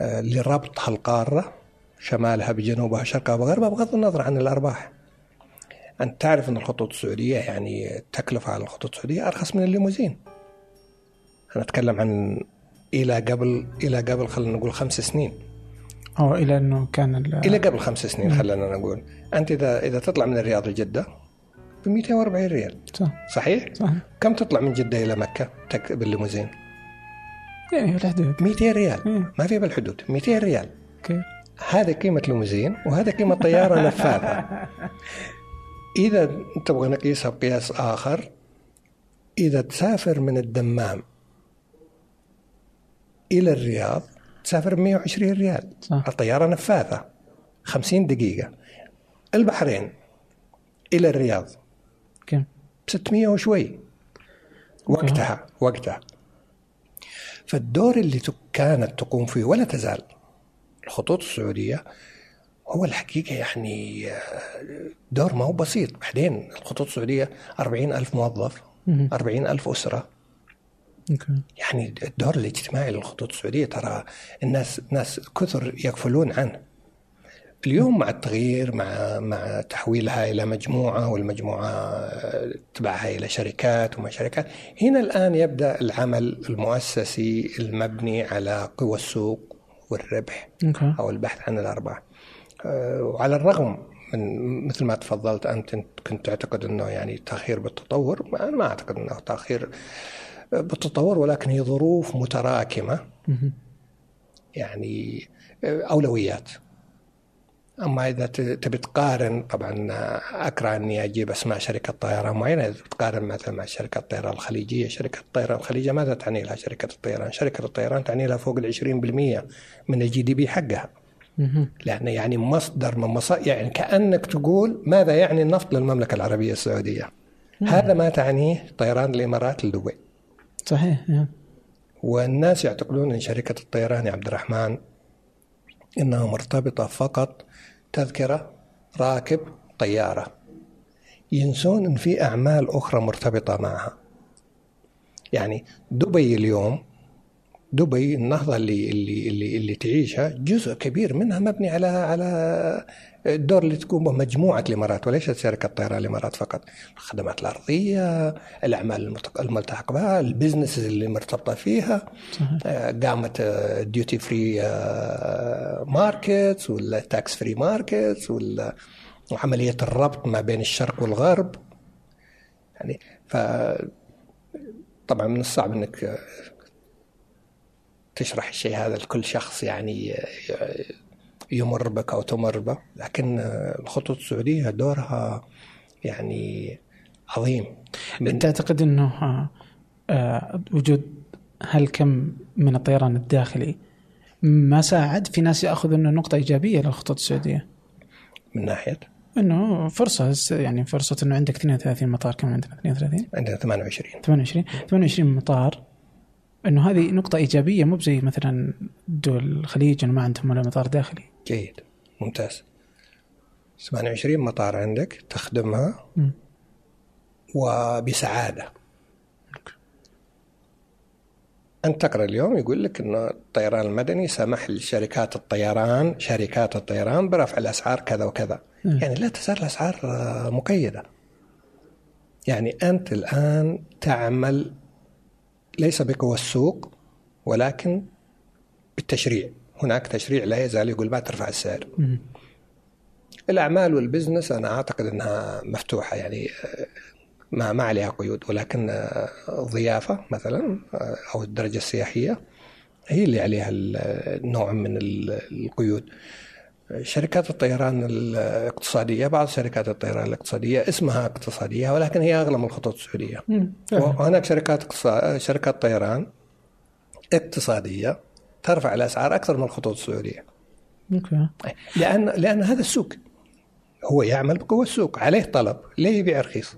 آه، لربط هالقارة شمالها بجنوبها شرقها بغربها بغض النظر عن الأرباح. أنت تعرف أن الخطوط السعودية يعني التكلفة على الخطوط السعودية أرخص من الليموزين. أنا أتكلم عن إلى قبل إلى قبل خلينا نقول خمس سنين. أو إلى إنه كان ال- إلى قبل خمس سنين خلينا نقول. أنت إذا إذا تطلع من الرياض لجدة ب 240 ريال. صح. صحيح؟ صح. كم تطلع من جدة إلى مكة بالليموزين؟ يعني الحدود 200 ريال. مم. ما في بالحدود. 200 ريال. okay. هذا قيمة ليموزين وهذا قيمة طيارة نفاثة إذا تبغى نقيسها بقياس آخر إذا تسافر من الدمام إلى الرياض تسافر ب 120 ريال. صح. الطيارة نفاثة 50 دقيقة. البحرين إلى الرياض. كم؟ ب 600 وشوي. وقتها وقتها. فالدور اللي كانت تقوم فيه ولا تزال الخطوط السعودية هو الحقيقة يعني دور ما هو بسيط. بعدين الخطوط السعودية أربعين ألف موظف مم. أربعين ألف أسرة. okay. يعني الدور الاجتماعي للخطوط السعودية ترى الناس ناس كثر يغفلون عنه. اليوم مع التغيير مع مع تحويلها إلى مجموعة والمجموعة تبعها إلى شركات وما شركات هنا الآن يبدأ العمل المؤسسي المبني على قوى السوق والربح okay. أو البحث عن الأرباح. وعلى الرغم من مثل ما تفضلت أنت كنت تعتقد إنه يعني تأخير بالتطور ما- أنا ما أعتقد إنه تأخير بالتطور ولكن هي ظروف متراكمة. يعني أولويات أما إذا تبي تقارن طبعا أكره أني أجيب أسماء شركة طيران معينة إذا تقارن مثلا مع شركة الطيران الخليجية، شركة الطيران الخليجية ماذا تعني لها شركة الطيران؟ شركة الطيران تعني لها فوق ال 20% من الجي دي بي حقها، لأنه يعني مصدر من مصادر يعني كأنك تقول ماذا يعني النفط للمملكة العربية السعودية؟ هذا ما تعنيه طيران الإمارات لدبي. صحيح يا. والناس يعتقدون إن شركة الطيران يا عبد الرحمن إنها مرتبطة فقط تذكرة راكب طيارة ينسون إن في أعمال أخرى مرتبطة معها يعني دبي اليوم دبي النهضة اللي اللي اللي, اللي تعيشها جزء كبير منها مبني على على الدور اللي تقوم به مجموعة الإمارات وليست شركة طيران الإمارات فقط. الخدمات الأرضية الأعمال الملتق- الملتحقة بها ال business اللي مرتبطة فيها صحيح. آه، قامت duty free markets ولا tax free markets ولا وعمليه الربط ما بين الشرق والغرب. يعني ف طبعا من الصعب إنك تشرح الشيء هذا لكل شخص يعني يمر بك أو تمر به. لكن آه، الخطوط السعودية دورها يعني عظيم. تعتقد إنه آه، آه، وجود هالكم من الطيران الداخلي ما ساعد؟ في ناس ياخذوا إنه نقطة إيجابية للخطوط السعودية. من ناحية؟ إنه فرصة يعني فرصة إنه عندك 32 مطار. كم عندنا؟ 32 عندنا 28 28 28 مطار. إنه هذه نقطة إيجابية مو زي مثلا دول الخليج إنه ما عندهم ولا مطار داخلي. جيد. ممتاز. 28 مطار عندك تخدمها مم. وبسعادة. أنت تقرأ اليوم يقول لك أن الطيران المدني سمح لشركات الطيران شركات الطيران برفع الأسعار كذا وكذا. مم. يعني لا تزال الأسعار آه، مقيدة. يعني أنت الآن تعمل ليس بقوى السوق ولكن بالتشريع. هناك تشريع لا يزال يقول ما ترفع السعر. مم. الأعمال والبزنس أنا أعتقد أنها مفتوحة يعني آه، ما ما عليها قيود. ولكن آه، الضيافه مثلا آه، أو الدرجة السياحية هي اللي عليها ال- نوع من ال- القيود. شركات الطيران الاقتصادية بعض شركات الطيران الاقتصادية اسمها اقتصادية ولكن هي أغلى من الخطوط. فاهم. وهناك شركات اقتصا- شركات طيران اقتصادية ترفع الأسعار أكثر من الخطوط السعودية okay لأن لأن هذا السوق هو يعمل بقوة السوق عليه طلب ليه يبيع رخيص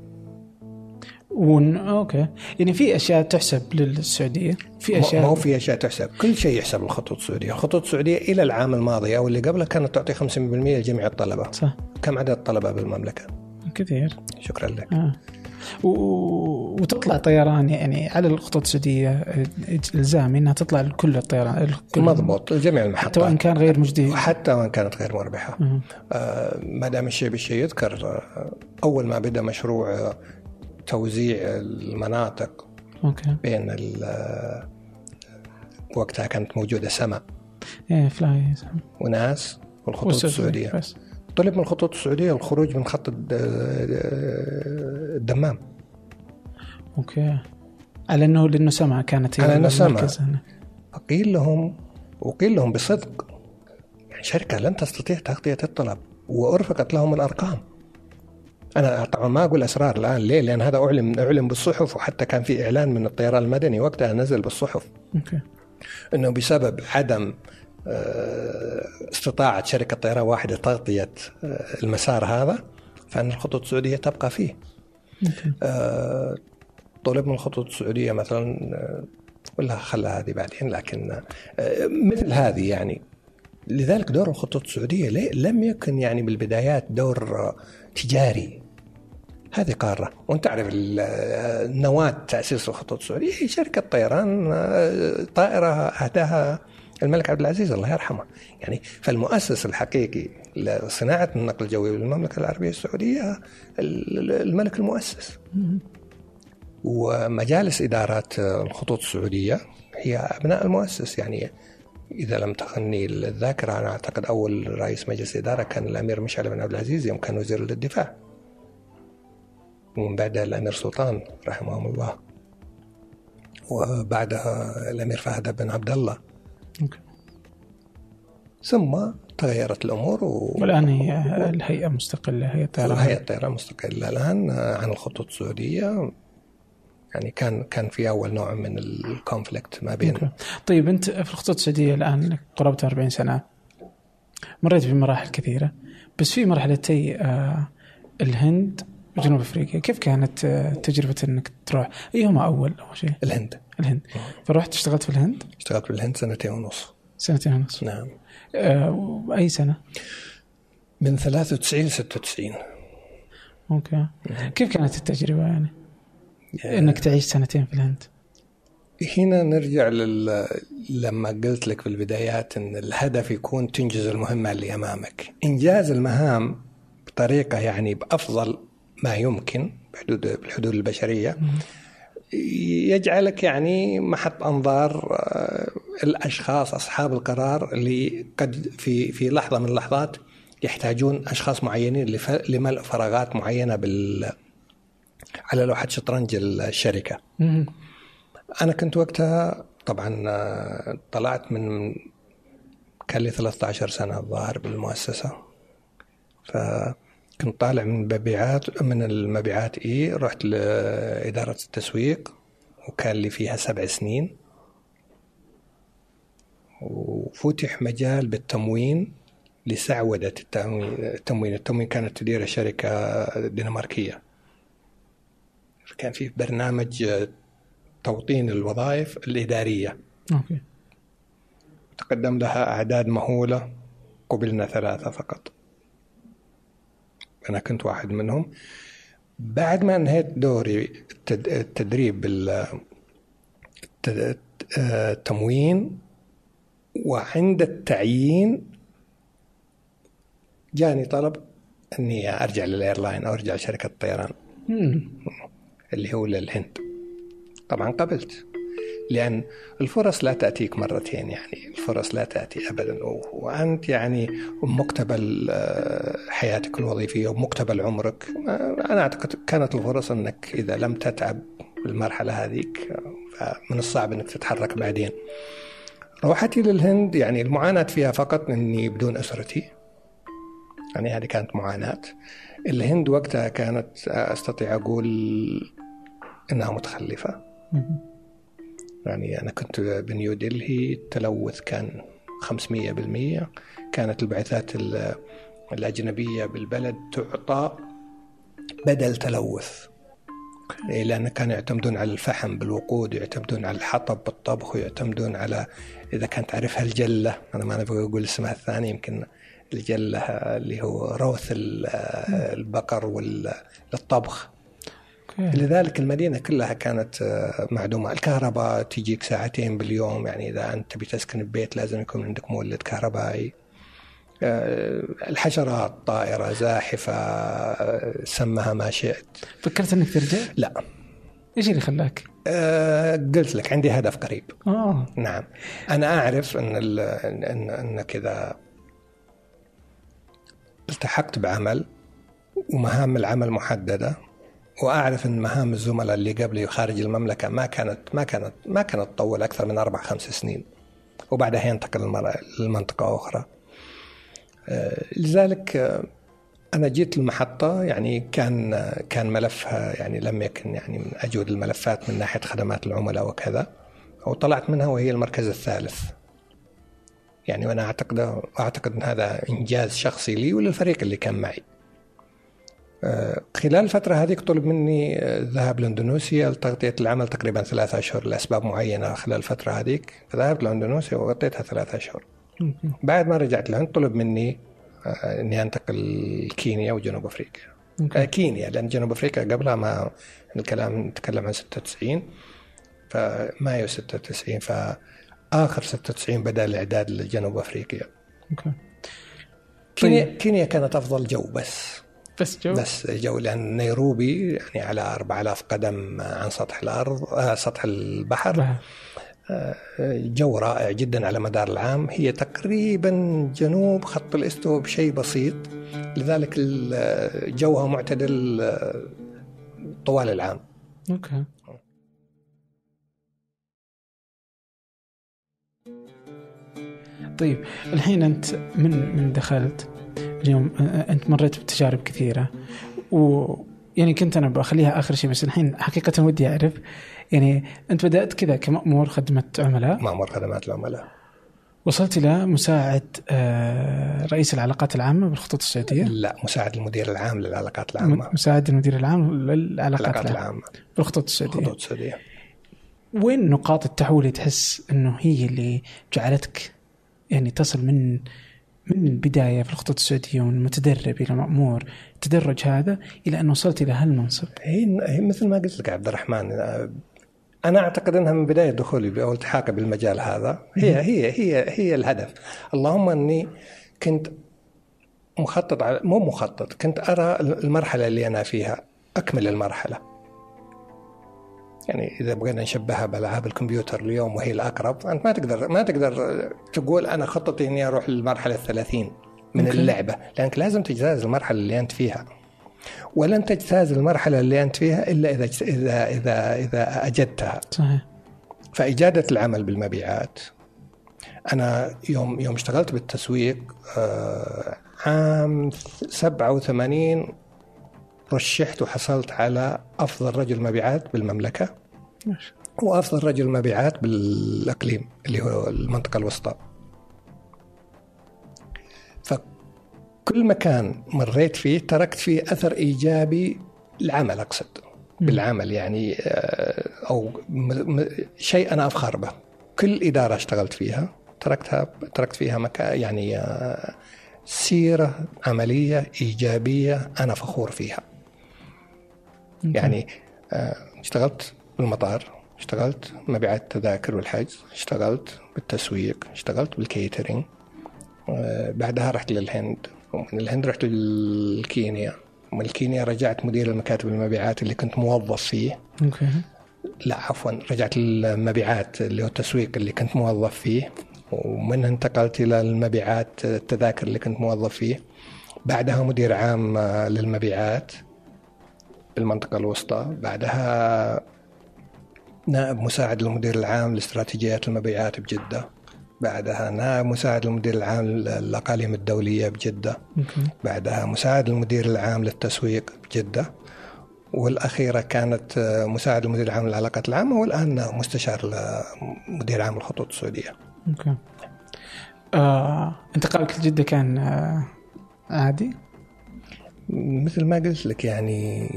ون... okay. يعني في أشياء تحسب للسعودية؟ في أشياء ما هو في أشياء تحسب. كل شيء يحسب الخطوط السعودية. الخطوط السعودية إلى العام الماضي أو اللي قبله كانت تعطي 50% لجميع الطلبة. صح. كم عدد الطلبة بالمملكة؟ كثير. شكرا لك. آه. و... وتطلع طيران يعني على الخطوط السعودية إلزامي إنها تطلع لكل الطيران الكل مضبوط. لجميع حتى وان المحطات كان غير مجدي حتى وإن كانت غير مربحة. آه. آه، ما دام الشيء بالشيء يذكر آه، أول ما بدا مشروع آه، توزيع المناطق okay. بين ال- آه، وقتها كانت موجودة سما إيه fly وناس والخطوط السعودية. بس. طلب من الخطوط السعودية الخروج من خط الد- الدمام. أوكي. على إنه لأنه سمع كانت على. المركز هنا. فقيل لهم وقيل لهم بصدق يعني شركة لن تستطيع تغطية الطلب وأرفقت لهم الأرقام. أنا طبعا ما أقول أسرار الآن. ليه؟ لأن هذا أعلن أعلن بالصحف وحتى كان في إعلان من الطيران المدني وقتها نزل بالصحف. okay. أنه بسبب عدم آه، استطاعة شركة طيران واحدة تغطية آه، المسار هذا فإن الخطوط السعودية تبقى فيه. okay. آه، طلب من الخطوط السعودية مثلا ولا خلى هذه بعدين لكن مثل هذه يعني. لذلك دور الخطوط السعودية ليه- لم يكن يعني بالبدايات دور تجاري. هذه قارة. وأنت تعرف ال- نواه تأسيس الخطوط السعوديه هي شركة طيران آه، طائرة أهداها الملك عبد العزيز الله يرحمه. يعني فالمؤسس الحقيقي لصناعة النقل الجوي بالمملكة العربية السعودية ال- الملك المؤسس. ومجالس إدارات الخطوط السعودية هي أبناء المؤسس. يعني إذا لم تخني الذاكرة أنا أعتقد أول رئيس مجلس إدارة كان الأمير مشعل بن عبد العزيز يوم كان وزير للدفاع. ومن بعدها الأمير سلطان رحمهم الله. وبعدها الأمير فهد بن عبد الله. ثم تغيرت الأمور و... والآن هي الهيئة مستقلة هيئة طيران. هيئة الطيران مستقلة الآن عن الخطوط السعودية. يعني كان كان في أول نوع من الكونفليكت ما بين. طيب أنت في الخطوط السعودية الآن قرابه 40 سنة مريت بمراحل كثيرة بس في مرحلتي آه الهند وجنوب أفريقيا كيف كانت آه تجربة إنك تروح؟ ايهما أول أول شيء؟ الهند. الهند. فرحت اشتغلت في الهند؟ اشتغلت بالهند سنتين ونص. سنتين ونص. نعم. آه أي سنة؟ من 93 ل 96 أوكي. كيف كانت التجربة يعني؟ إنك تعيش سنتين في الهند. هنا نرجع لل... لما قلت لك في البدايات إن الهدف يكون تنجز المهمة اللي أمامك. إنجاز المهام بطريقة يعني بأفضل ما يمكن بحدود بالحدود البشرية يجعلك يعني محط أنظار آه، الأشخاص أصحاب القرار اللي قد في في لحظة من اللحظات يحتاجون أشخاص معينين لملء فراغات معينة بال على لوحة شطرنج الشركة. مم. أنا كنت وقتها طبعا آه، طلعت من كان لي 13 سنة الظاهر بالمؤسسة فكنت طالع من المبيعات من المبيعات اي رحت لإدارة التسويق وكان لي فيها سبع سنين وفتح مجال بالتموين لسعودة التموين التموين التموين كانت تدير شركة دنماركية كان في برنامج آه، توطين الوظائف الإدارية. okay. تقدم لها أعداد مهولة قبلنا ثلاثة فقط. أنا كنت واحد منهم. بعد ما انهيت دوري التد- التدريب آه، التموين وعند التعيين جاني طلب إني أرجع لل airline أو أرجع لشركة الطيران. اللي هو للهند. طبعا قبلت لأن الفرص لا تأتيك مرتين يعني الفرص لا تأتي أبدا. وأنت يعني مقتبل آه، حياتك الوظيفية ومقتبل عمرك. آه، أنا أعتقد كانت الفرص أنك إذا لم تتعب بالمرحلة هذيك آه، فمن الصعب أنك تتحرك بعدين. روحتي للهند يعني المعاناة فيها فقط أني بدون أسرتي. يعني هذه كانت معاناة. الهند وقتها كانت أستطيع أقول إنها متخلفة. مم. يعني أنا كنت بنيو دلهي التلوث كان 500% كانت البعثات ال- الأجنبية بالبلد تعطى بدل تلوث. إيه، لأن كانوا يعتمدون على الفحم بالوقود يعتمدون على الحطب بالطبخ ويعتمدون على إذا كانت تعرفها الجلة أنا ما نبغى أقول اسمها الثاني يمكن الجلة اللي هو روث ال- البقر وال- للطبخ. أوكي لذلك المدينة كلها كانت آه، معدومة. الكهرباء تجيك ساعتين باليوم يعني إذا أنت تبي تسكن ببيت لازم يكون عندك مولد كهربائي. آه، الحشرات طائرة زاحفة آه، سمها ما شئت. فكرت إنك ترجع؟ لا. إيش اللي خلاك؟ قلت لك عندي هدف قريب. آه. نعم. أنا أعرف إن ال- إن إن كذا التحقت بعمل ومهام العمل محددة. وأعرف إن مهام الزملاء اللي قبلي خارج المملكة ما كانت ما كانت ما كانت تطول أكثر من أربع خمس سنين. وبعدها ينتقل لمنطقة أخرى. آه، لذلك آه، أنا جيت المحطه يعني كان كان ملفها يعني لم يكن يعني من أجود الملفات من ناحية خدمات العملاء وكذا. وطلعت منها وهي المركز الثالث. يعني وأنا اعتقد أعتقد إن هذا إنجاز شخصي لي وللفريق اللي كان معي. خلال الفترة هذيك طلب مني آه، الذهاب لإندونيسيا لتغطية العمل تقريبا ثلاثة أشهر لأسباب معينة خلال الفترة هذيك فذهبت لإندونيسيا وغطيتها ثلاثة أشهر. بعد ما رجعت لهند طلب مني آه، إني أنتقل كينيا وجنوب أفريقيا. آه، okay كينيا لأن جنوب أفريقيا قبلها ما الكلام نتكلم عن 96 فمايو 96 فآخر 96 بدأ الإعداد لجنوب أفريقيا. okay كينيا طيب. كينيا كانت أفضل جو بس. بس جو. بس جو لأن نيروبي يعني على 4000 قدم عن سطح الأرض آه سطح البحر. بحر. جو رائع جدا على مدار العام. هي تقريبا جنوب خط الاستواء بشيء بسيط. لذلك ال- جوها معتدل آه، طوال العام. أوكي. طيب الحين أنت من من دخلت؟ اليوم أنت مريت بتجارب كثيرة. و يعني كنت أنا بخليها آخر شيء بس الحين حقيقة ودي أعرف. يعني أنت بدأت كذا كمأمور خدمة عملاء؟ مأمور خدمات العملاء. وصلت إلى مساعد رئيس العلاقات العامة بالخطوط السعوديه لا مساعد المدير العام للعلاقات العامة. مساعد المدير العام للعلاقات العامة العامة. بالخطوط السعوديه الخطوط السعودية وين نقاط التحول اللي تحس إنه هي اللي جعلتك يعني تصل من من البداية في الخطوط السعودية ومن متدرب إلى مأمور التدرج هذا إلى أن وصلت إلى هالمنصب. هي مثل ما قلت لك عبد الرحمن أنا أعتقد إنها من بداية دخولي أو التحاقي بالمجال هذا. هي هي هي هي الهدف. اللهم إني كنت مخطط على مو مخطط كنت أرى المرحلة اللي أنا فيها أكمل المرحلة. يعني إذا بغينا نشبهها بألعاب الكمبيوتر اليوم وهي الأقرب أنت ما تقدر ما تقدر تقول أنا خطتي إني أروح للمرحلة الثلاثين من أوكي. اللعبة لأنك لازم تجتاز المرحلة اللي أنت فيها. ولن تجتاز المرحلة اللي أنت فيها إلا إذا اذا اذا إذا أجدتها. صحيح. فإجادة العمل بالمبيعات أنا يوم يوم اشتغلت بالتسويق آه، عام 87 رشحت وحصلت على أفضل رجل مبيعات بالمملكة ماشي. وأفضل رجل مبيعات بالإقليم اللي هو المنطقة الوسطى. فكل مكان مريت فيه تركت فيه أثر إيجابي العمل أقصد. بالعمل يعني آه، م- شيء أنا أفخر به. كل إدارة اشتغلت فيها تركتها تركت فيها مكا يعني آه، سيرة عملية إيجابية أنا فخور فيها. يعني آه، اشتغلت بالمطار اشتغلت مبيعات التذاكر والحجز اشتغلت بالتسويق اشتغلت بالكيترينج آه، بعدها رحت للهند. ومن الهند رحت لكينيا ومن كينيا رجعت مدير المكاتب المبيعات اللي كنت موظف فيه. أوكي. لا عفوا رجعت المبيعات اللي هو التسويق اللي كنت موظف فيه. ومنها انتقلت إلى المبيعات التذاكر اللي كنت موظف فيه. بعدها مدير عام آه، للمبيعات. بالمنطقة الوسطى. بعدها نائب مساعد للمدير العام لاستراتيجيات المبيعات بجدة. بعدها نائب مساعد للمدير العام للأقاليم الدولية بجدة. بعدها مساعد المدير العام للتسويق بجدة. والأخيرة كانت مساعد المدير العام للعلاقات العامة والآن مستشار لمدير عام الخطوط السعودية. okay آه، انتقالك لجده كان آه، عادي؟ مثل ما قلت لك يعني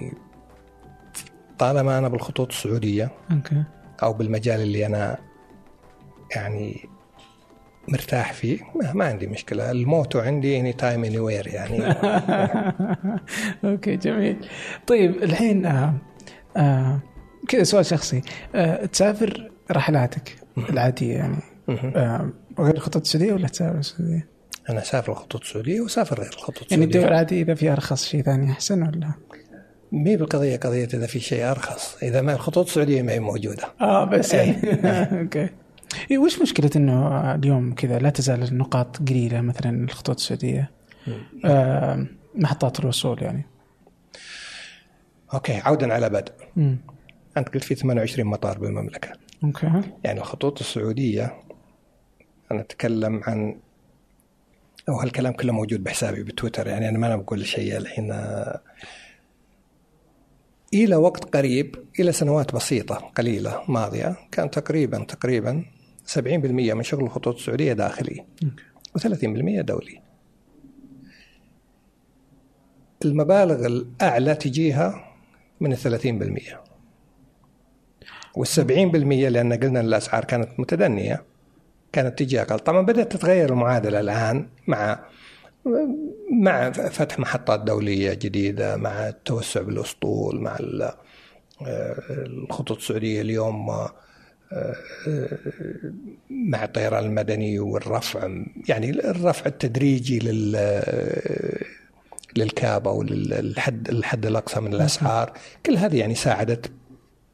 طالما أنا بالخطوط السعودية okay. أو بالمجال اللي أنا يعني مرتاح فيه ما, ما عندي مشكلة. الموتو عندي anytime anywhere يعني. okay جميل. طيب الحين آه آه كذا سؤال شخصي. آه تسافر رحلاتك العادية يعني؟ آه غير الخطوط السعودية ولا تسافر السعودية؟ أنا أسافر الخطوط السعودية وأسافر غير الخطوط يعني السعودية. الدول العاديه إذا في أرخص شيء ثاني أحسن ولا؟ مي بالقضية قضية إذا في شيء أرخص. إذا ما الخطوط السعودية ما هي موجودة. آه بس يعني. okay. إيه وش مشكلة إنه اليوم كذا لا تزال النقاط قليلة مثلا الخطوط السعودية؟ آه محطات الوصول يعني. okay عودا على بدء مم. أنت قلت في 28 مطار بالمملكة. okay. يعني الخطوط السعودية أنا أتكلم عن أو هالكلام كله موجود بحسابي بتويتر يعني أنا ما أنا بقول شيء الحين إلى وقت قريب إلى سنوات بسيطة قليلة ماضية كان تقريبا تقريبا 70% من شغل الخطوط السعودية داخلي أوكي. و30% دولي. المبالغ الأعلى تجيها من الثلاثين بالمية. والسبعين بالمية لأن قلنا الأسعار كانت متدنية كانت تجي أقل. طبعا بدأت تتغير المعادلة الآن مع مع فتح محطات دولية جديدة مع التوسع بالأسطول مع ال- الخطوط السعودية اليوم مع الطيران المدني والرفع يعني الرفع التدريجي لل للكاب أو للحد الحد الأقصى من الأسعار كل هذه يعني ساعدت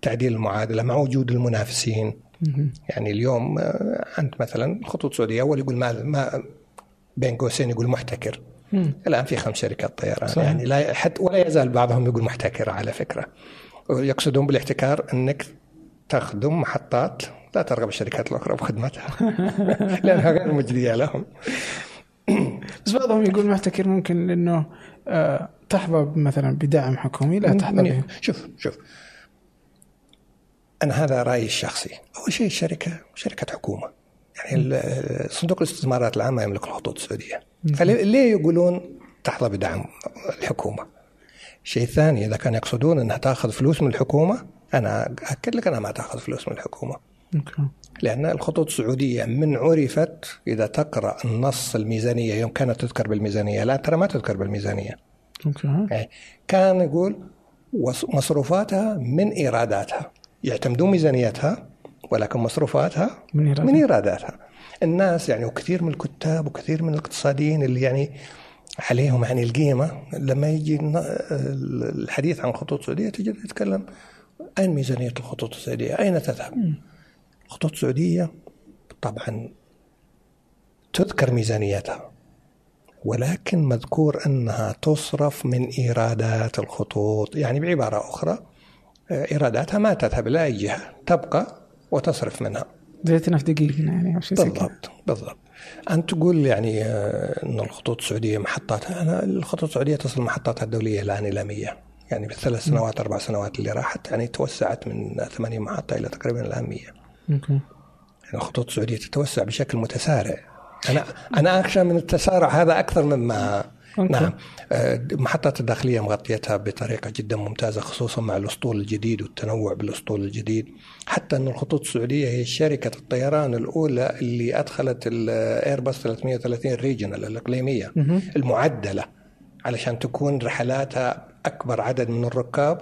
تعديل المعادلة مع وجود المنافسين. يعني اليوم آه، انت مثلا خطوط سعودية أول يقول ما, ما بين قوسين يقول محتكر. مم. الآن في خمس شركات طيران. صحيح. يعني لا حتى ولا يزال بعضهم يقول محتكر على فكرة. يقصدون بالاحتكار إنك تخدم محطات لا ترغب الشركات الأخرى بخدمتها. لأنها غير مجدية لهم. بس بعضهم يقول محتكر ممكن إنه آه تحظى مثلا بدعم حكومي لا تحظى به. شوف شوف. أنا هذا رأيي الشخصي. أول شيء الشركة شركة حكومة. يعني صندوق الاستثمارات العامة يملك الخطوط السعودية. فليه يقولون تحظى بدعم الحكومة؟ شيء ثاني إذا كانوا يقصدون إنها تأخذ فلوس من الحكومة أنا اكد لك إنها ما تأخذ فلوس من الحكومة. لأن الخطوط السعودية من عرفت إذا تقرأ النص الميزانية يوم كانت تذكر بالميزانية الآن ترى ما تذكر بالميزانية. أوكي. يعني كان يقول مصروفاتها من إيراداتها يعتمدون ميزانيتها ولكن مصروفاتها من إيراداتها. من إيراداتها. الناس يعني وكثير من الكتاب وكثير من الاقتصاديين اللي يعني عليهم يعني القيمة لما يجي الحديث عن الخطوط السعودية تجي تتكلم أين ميزانية الخطوط السعودية؟ أين تذهب؟ الخطوط السعودية طبعا تذكر ميزانيتها ولكن مذكور أنها تصرف من إيرادات الخطوط. يعني بعبارة أخرى آه، إيراداتها ما تذهب إلى أي جهة تبقى وتصرف منها. زيتنا في دقيقنا يعني أو شيء بالضبط بالضبط. أنت تقول يعني آه، إن الخطوط السعودية محطاتها أنا الخطوط السعودية تصل محطاتها الدولية الآن إلى 100 يعني بالثلاث سنوات أربع سنوات اللي راحت يعني توسعت من 80 محطة إلى تقريبا الآن 100 okay. يعني الخطوط السعودية تتوسع بشكل متسارع. أنا أنا اخشى من التسارع هذا أكثر مما okay. نعم آه، المحطات الداخلية مغطيتها بطريقة جدا ممتازة خصوصا مع الأسطول الجديد والتنوع بالأسطول الجديد حتى إن الخطوط السعودية هي شركة الطيران الأولى اللي أدخلت الايرباص 330 regional الإقليمية مهم. المعدلة علشان تكون رحلاتها أكبر عدد من الركاب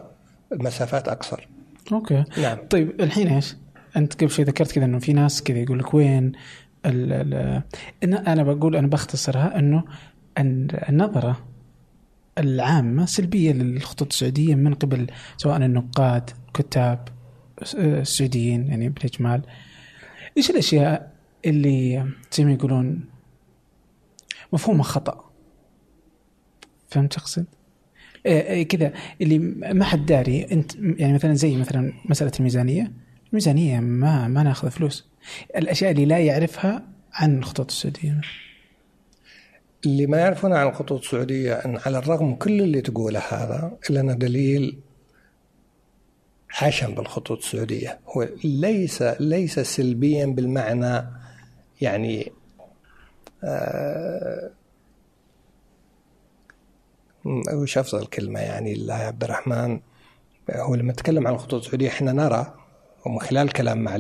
المسافات أقصر okay نعم طيب الحين إيش؟ أنت قبل شوي ذكرت كذا إنه في ناس كذا يقول لك وين ال ال أنا بقول أنا بختصرها إنه ال- النظره العامة سلبية للخطوط السعودية من قبل سواء النقاد كتاب س- السعوديين يعني بالإجمال. إيش الأشياء اللي زي ما يقولون مفهومها خطأ؟ فهمت اقصد؟ إيه إيه كذا اللي ما حد داري أنت يعني مثلا زي مثلا مسألة الميزانية. الميزانية ما ما ناخذ فلوس. الأشياء اللي لا يعرفها عن الخطوط السعودية. اللي ما يعرفون عن الخطوط السعودية أن على الرغم كل اللي تقوله هذا إلا أنه دليل عشم بالخطوط السعودية. هو ليس ليس سلبيا بالمعنى يعني آه وش أفضل كلمة يعني الله عبد الرحمن؟ هو لما نتكلم عن الخطوط السعودية إحنا نرى ومن خلال كلام مع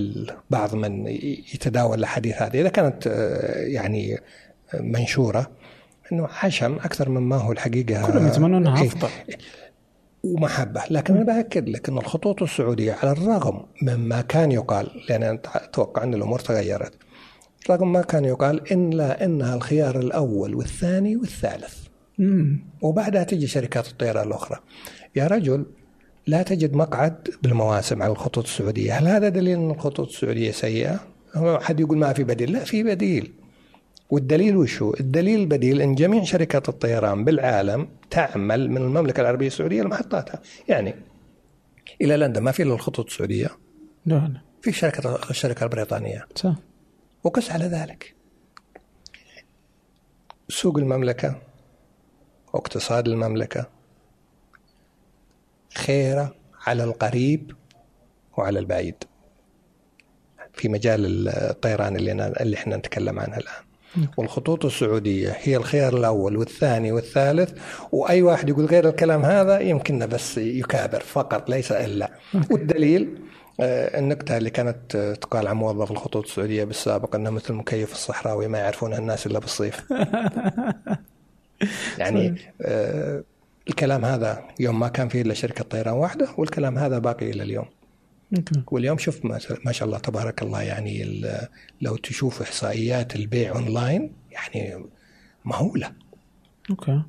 بعض من يتداول الأحاديث هذه إذا كانت آه، يعني منشورة أنه عشم أكثر مما هو الحقيقة. كلهم يتمنون إنها. أفضل. ومحبة. لكن أنا بأكد لك أن الخطوط السعودية على الرغم مما كان يقال لأن أنا أتوقع أن الأمور تغيرت رغم ما كان يقال إلا أنها الخيار الأول والثاني والثالث. مم. وبعدها تجي شركات الطيران الأخرى. يا رجل لا تجد مقعد بالمواسم على الخطوط السعودية. هل هذا دليل إن الخطوط السعودية سيئة؟ هو حد يقول ما في بديل. لا في بديل. والدليل وشو؟ الدليل البديل إن جميع شركات الطيران بالعالم تعمل من المملكة العربية السعودية لمحطاتها. يعني إلى لندن ما في إلا الخطوط السعودية. لا في شركه الشركة البريطانية. صح. وقس على ذلك. سوق المملكة واقتصاد المملكة خيرة على القريب وعلى البعيد. في مجال الطيران اللي أنا اللي إحنا نتكلم عنها الآن. والخطوط السعودية هي الخيار الأول والثاني والثالث وأي واحد يقول غير الكلام هذا يمكن بس يكابر فقط ليس إلا. والدليل آه، النكتة اللي كانت آه، تقال عن موظف الخطوط السعودية بالسابق أنه مثل المكيف الصحراوي ما يعرفونها الناس إلا بالصيف. يعني آه، الكلام هذا يوم ما كان فيه إلا شركة طيران واحدة والكلام هذا باقي إلى اليوم. واليوم شوف ما شاء الله تبارك الله يعني لو تشوف إحصائيات البيع أونلاين يعني مهولة. okay.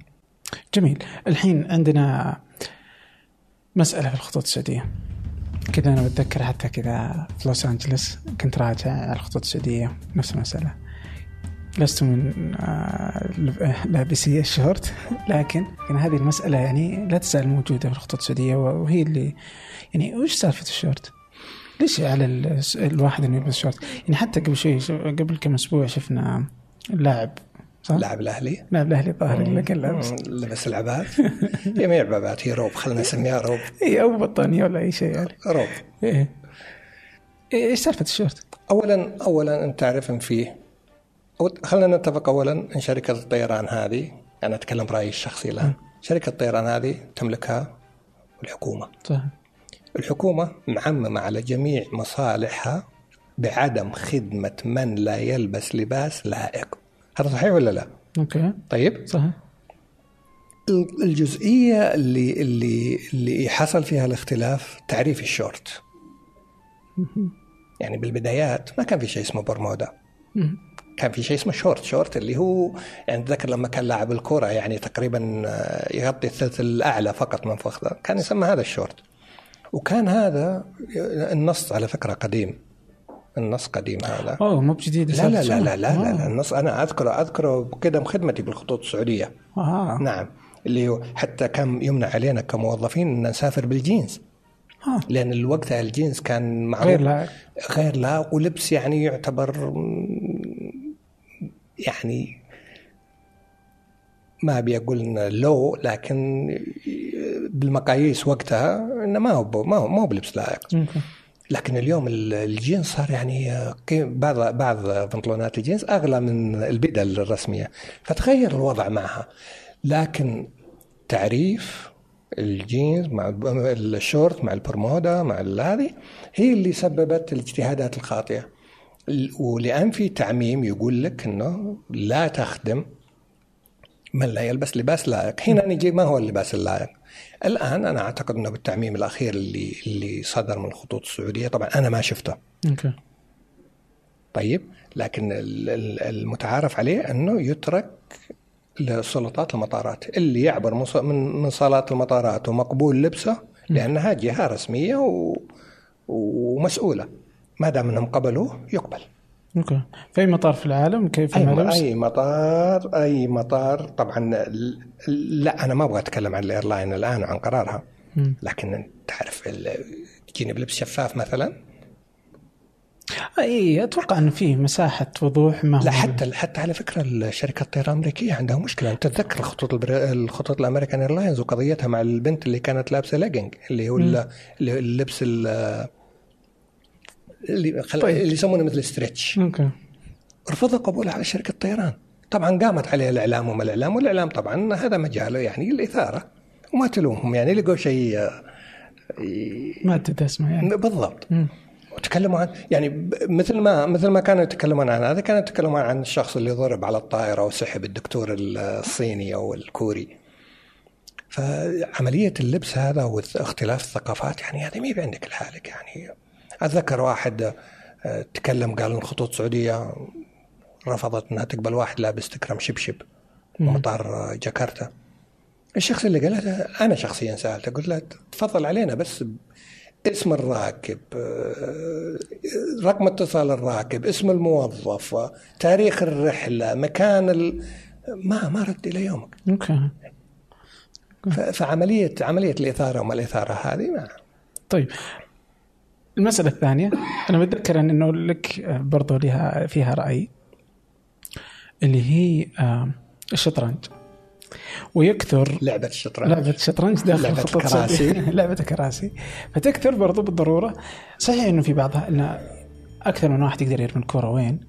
جميل. الحين عندنا مسألة في الخطوط السعودية. كذا أنا بتذكر حتى كذا في لوس أنجلس كنت راجع على الخطوط السعودية نفس المسألة. لست من آه، لابسي الشورت لكن يعني هذه المسألة يعني لا تزال موجودة في الخطوط السعودية وهي اللي يعني وش سالفة الشورت؟ ليش على ال- الواحد إنه يلبس شورت؟ يعني حتى قبل شوي قبل كم أسبوع شفنا لاعب صح؟ لاعب الأهلي. لاعب الأهلي الظاهر اللي كان لابس. لبس العباة هي ما هي عباة هي روب خلينا نسميها روب. اي أو بطانيه ولا أي شيء يعني. روب. إيه. إيه، إيش سالفة الشورت؟ اولا اولا أنت تعرف إن فيه خلينا نتفق اولا إن شركة الطيران هذه أنا أتكلم برأيي الشخصي الآن شركة الطيران هذه تملكها الحكومة. صح الحكومة معممة على جميع مصالحها بعدم خدمة من لا يلبس لباس لائق. هذا صحيح ولا لا؟ okay. طيب. صح الجزئية اللي اللي اللي حصل فيها الاختلاف تعريف الشورت. يعني بالبدايات ما كان في شيء اسمه برمودا. كان في شيء اسمه short. short اللي هو يعني تذكر لما كان لاعب الكرة يعني تقريبا آه، يغطي الثلث الأعلى فقط من فخذه. كان يسمى هذا الشورت. وكان هذا النص على فكرة قديم. النص قديم هذا. أوه مو بجديد لا لا لا لا لا, لا, لا. النص أنا أذكره أذكره بقدم خدمتي بالخطوط السعودية. آه نعم. اللي هو حتى كان يمنع علينا كموظفين إن نسافر بالجينز. آه. لأن الوقت الجينز كان معروف. غير لائق. غير لائق ولبس يعني يعتبر يعني ما ابي أقول لو لكن بالمقاييس وقتها إنه ما هو ما هو ما هو بلبس لائق. لكن اليوم ال- الجينز صار يعني بعض بعض بنطلونات الجينز أغلى من البدل الرسمية. فتغير الوضع معها. لكن تعريف الجينز مع الشورت مع البرمودا مع هذه هي اللي سببت الاجتهادات الخاطئة. ال- ولأن في تعميم يقول لك إنه لا تخدم من لا يلبس لباس لائق. هنا نجي ما هو اللباس اللائق؟ الآن أنا أعتقد أنه بالتعميم الأخير اللي اللي صدر من الخطوط السعودية طبعا أنا ما شفته. أوكي. طيب لكن ال- ال- المتعارف عليه أنه يترك لسلطات المطارات. اللي يعبر من من من صالات المطارات ومقبول لبسه لأنها جهة رسمية و ومسؤولة. ما دام أنهم قبلوه يقبل. okay. في اي مطار في العالم؟ كيف الملابس؟ أي مطار أي مطار. طبعا لا أنا ما أبغى أتكلم عن ال airline الآن وعن قرارها. مم. لكن تعرف تجيني بلبس شفاف مثلا؟ أي أتوقع انه فيه مساحة وضوح ما لا حتى حتى على فكرة الشركة الطيران الأمريكية عندها مشكلة. أنت تتذكر الخطوط البر... الخطوط الأمريكان airlines وقضيتها مع البنت اللي كانت لابسة ليجنج اللي هو ال- اللي هو اللبس ال- اللي خل... طيب. اللي يسمونه مثل stretch okay. رفضوا قبولها على شركة الطيران طبعا قامت عليه الإعلام وما الإعلام والإعلام طبعا هذا مجاله يعني الاثاره وما تلومهم يعني لقوا شيء آه، ما أدري اسمه يعني. بالضبط. مم. وتكلموا عن يعني مثل ما مثل ما كانوا يتكلمون عن هذا كانوا يتكلمون عن الشخص اللي ضرب على الطائرة وسحب الدكتور الصيني أو الكوري. فعملية اللبس هذا واختلاف الثقافات يعني هذه ما هي عندك لحالك يعني. اتذكر واحد آه، تكلم قال إن الخطوط السعوديه رفضت إنها تقبل واحد لابس تكرم شبشب. مطار جاكرتا. الشخص اللي قال لها أنا شخصيا سألته قلت له تفضل علينا بس اسم الراكب آه، رقم اتصال الراكب اسم الموظف تاريخ الرحلة مكان ال... ما ما رد إلى يومك. أوكي. فعملية عملية الإثارة وما الإثارة هذه ما. طيب المسألة الثانية أنا بتذكر أن إنه لك برضو لها فيها رأي اللي هي آه، الشطرنج. ويكثر لعبة الشطرنج. لعبة الشطرنج داخل لعبة الكراسي. لعبة الكراسي فتكثر برضو بالضرورة. صحيح إنه في بعضها إنه أكثر من واحد يقدر يرمي الكرة وين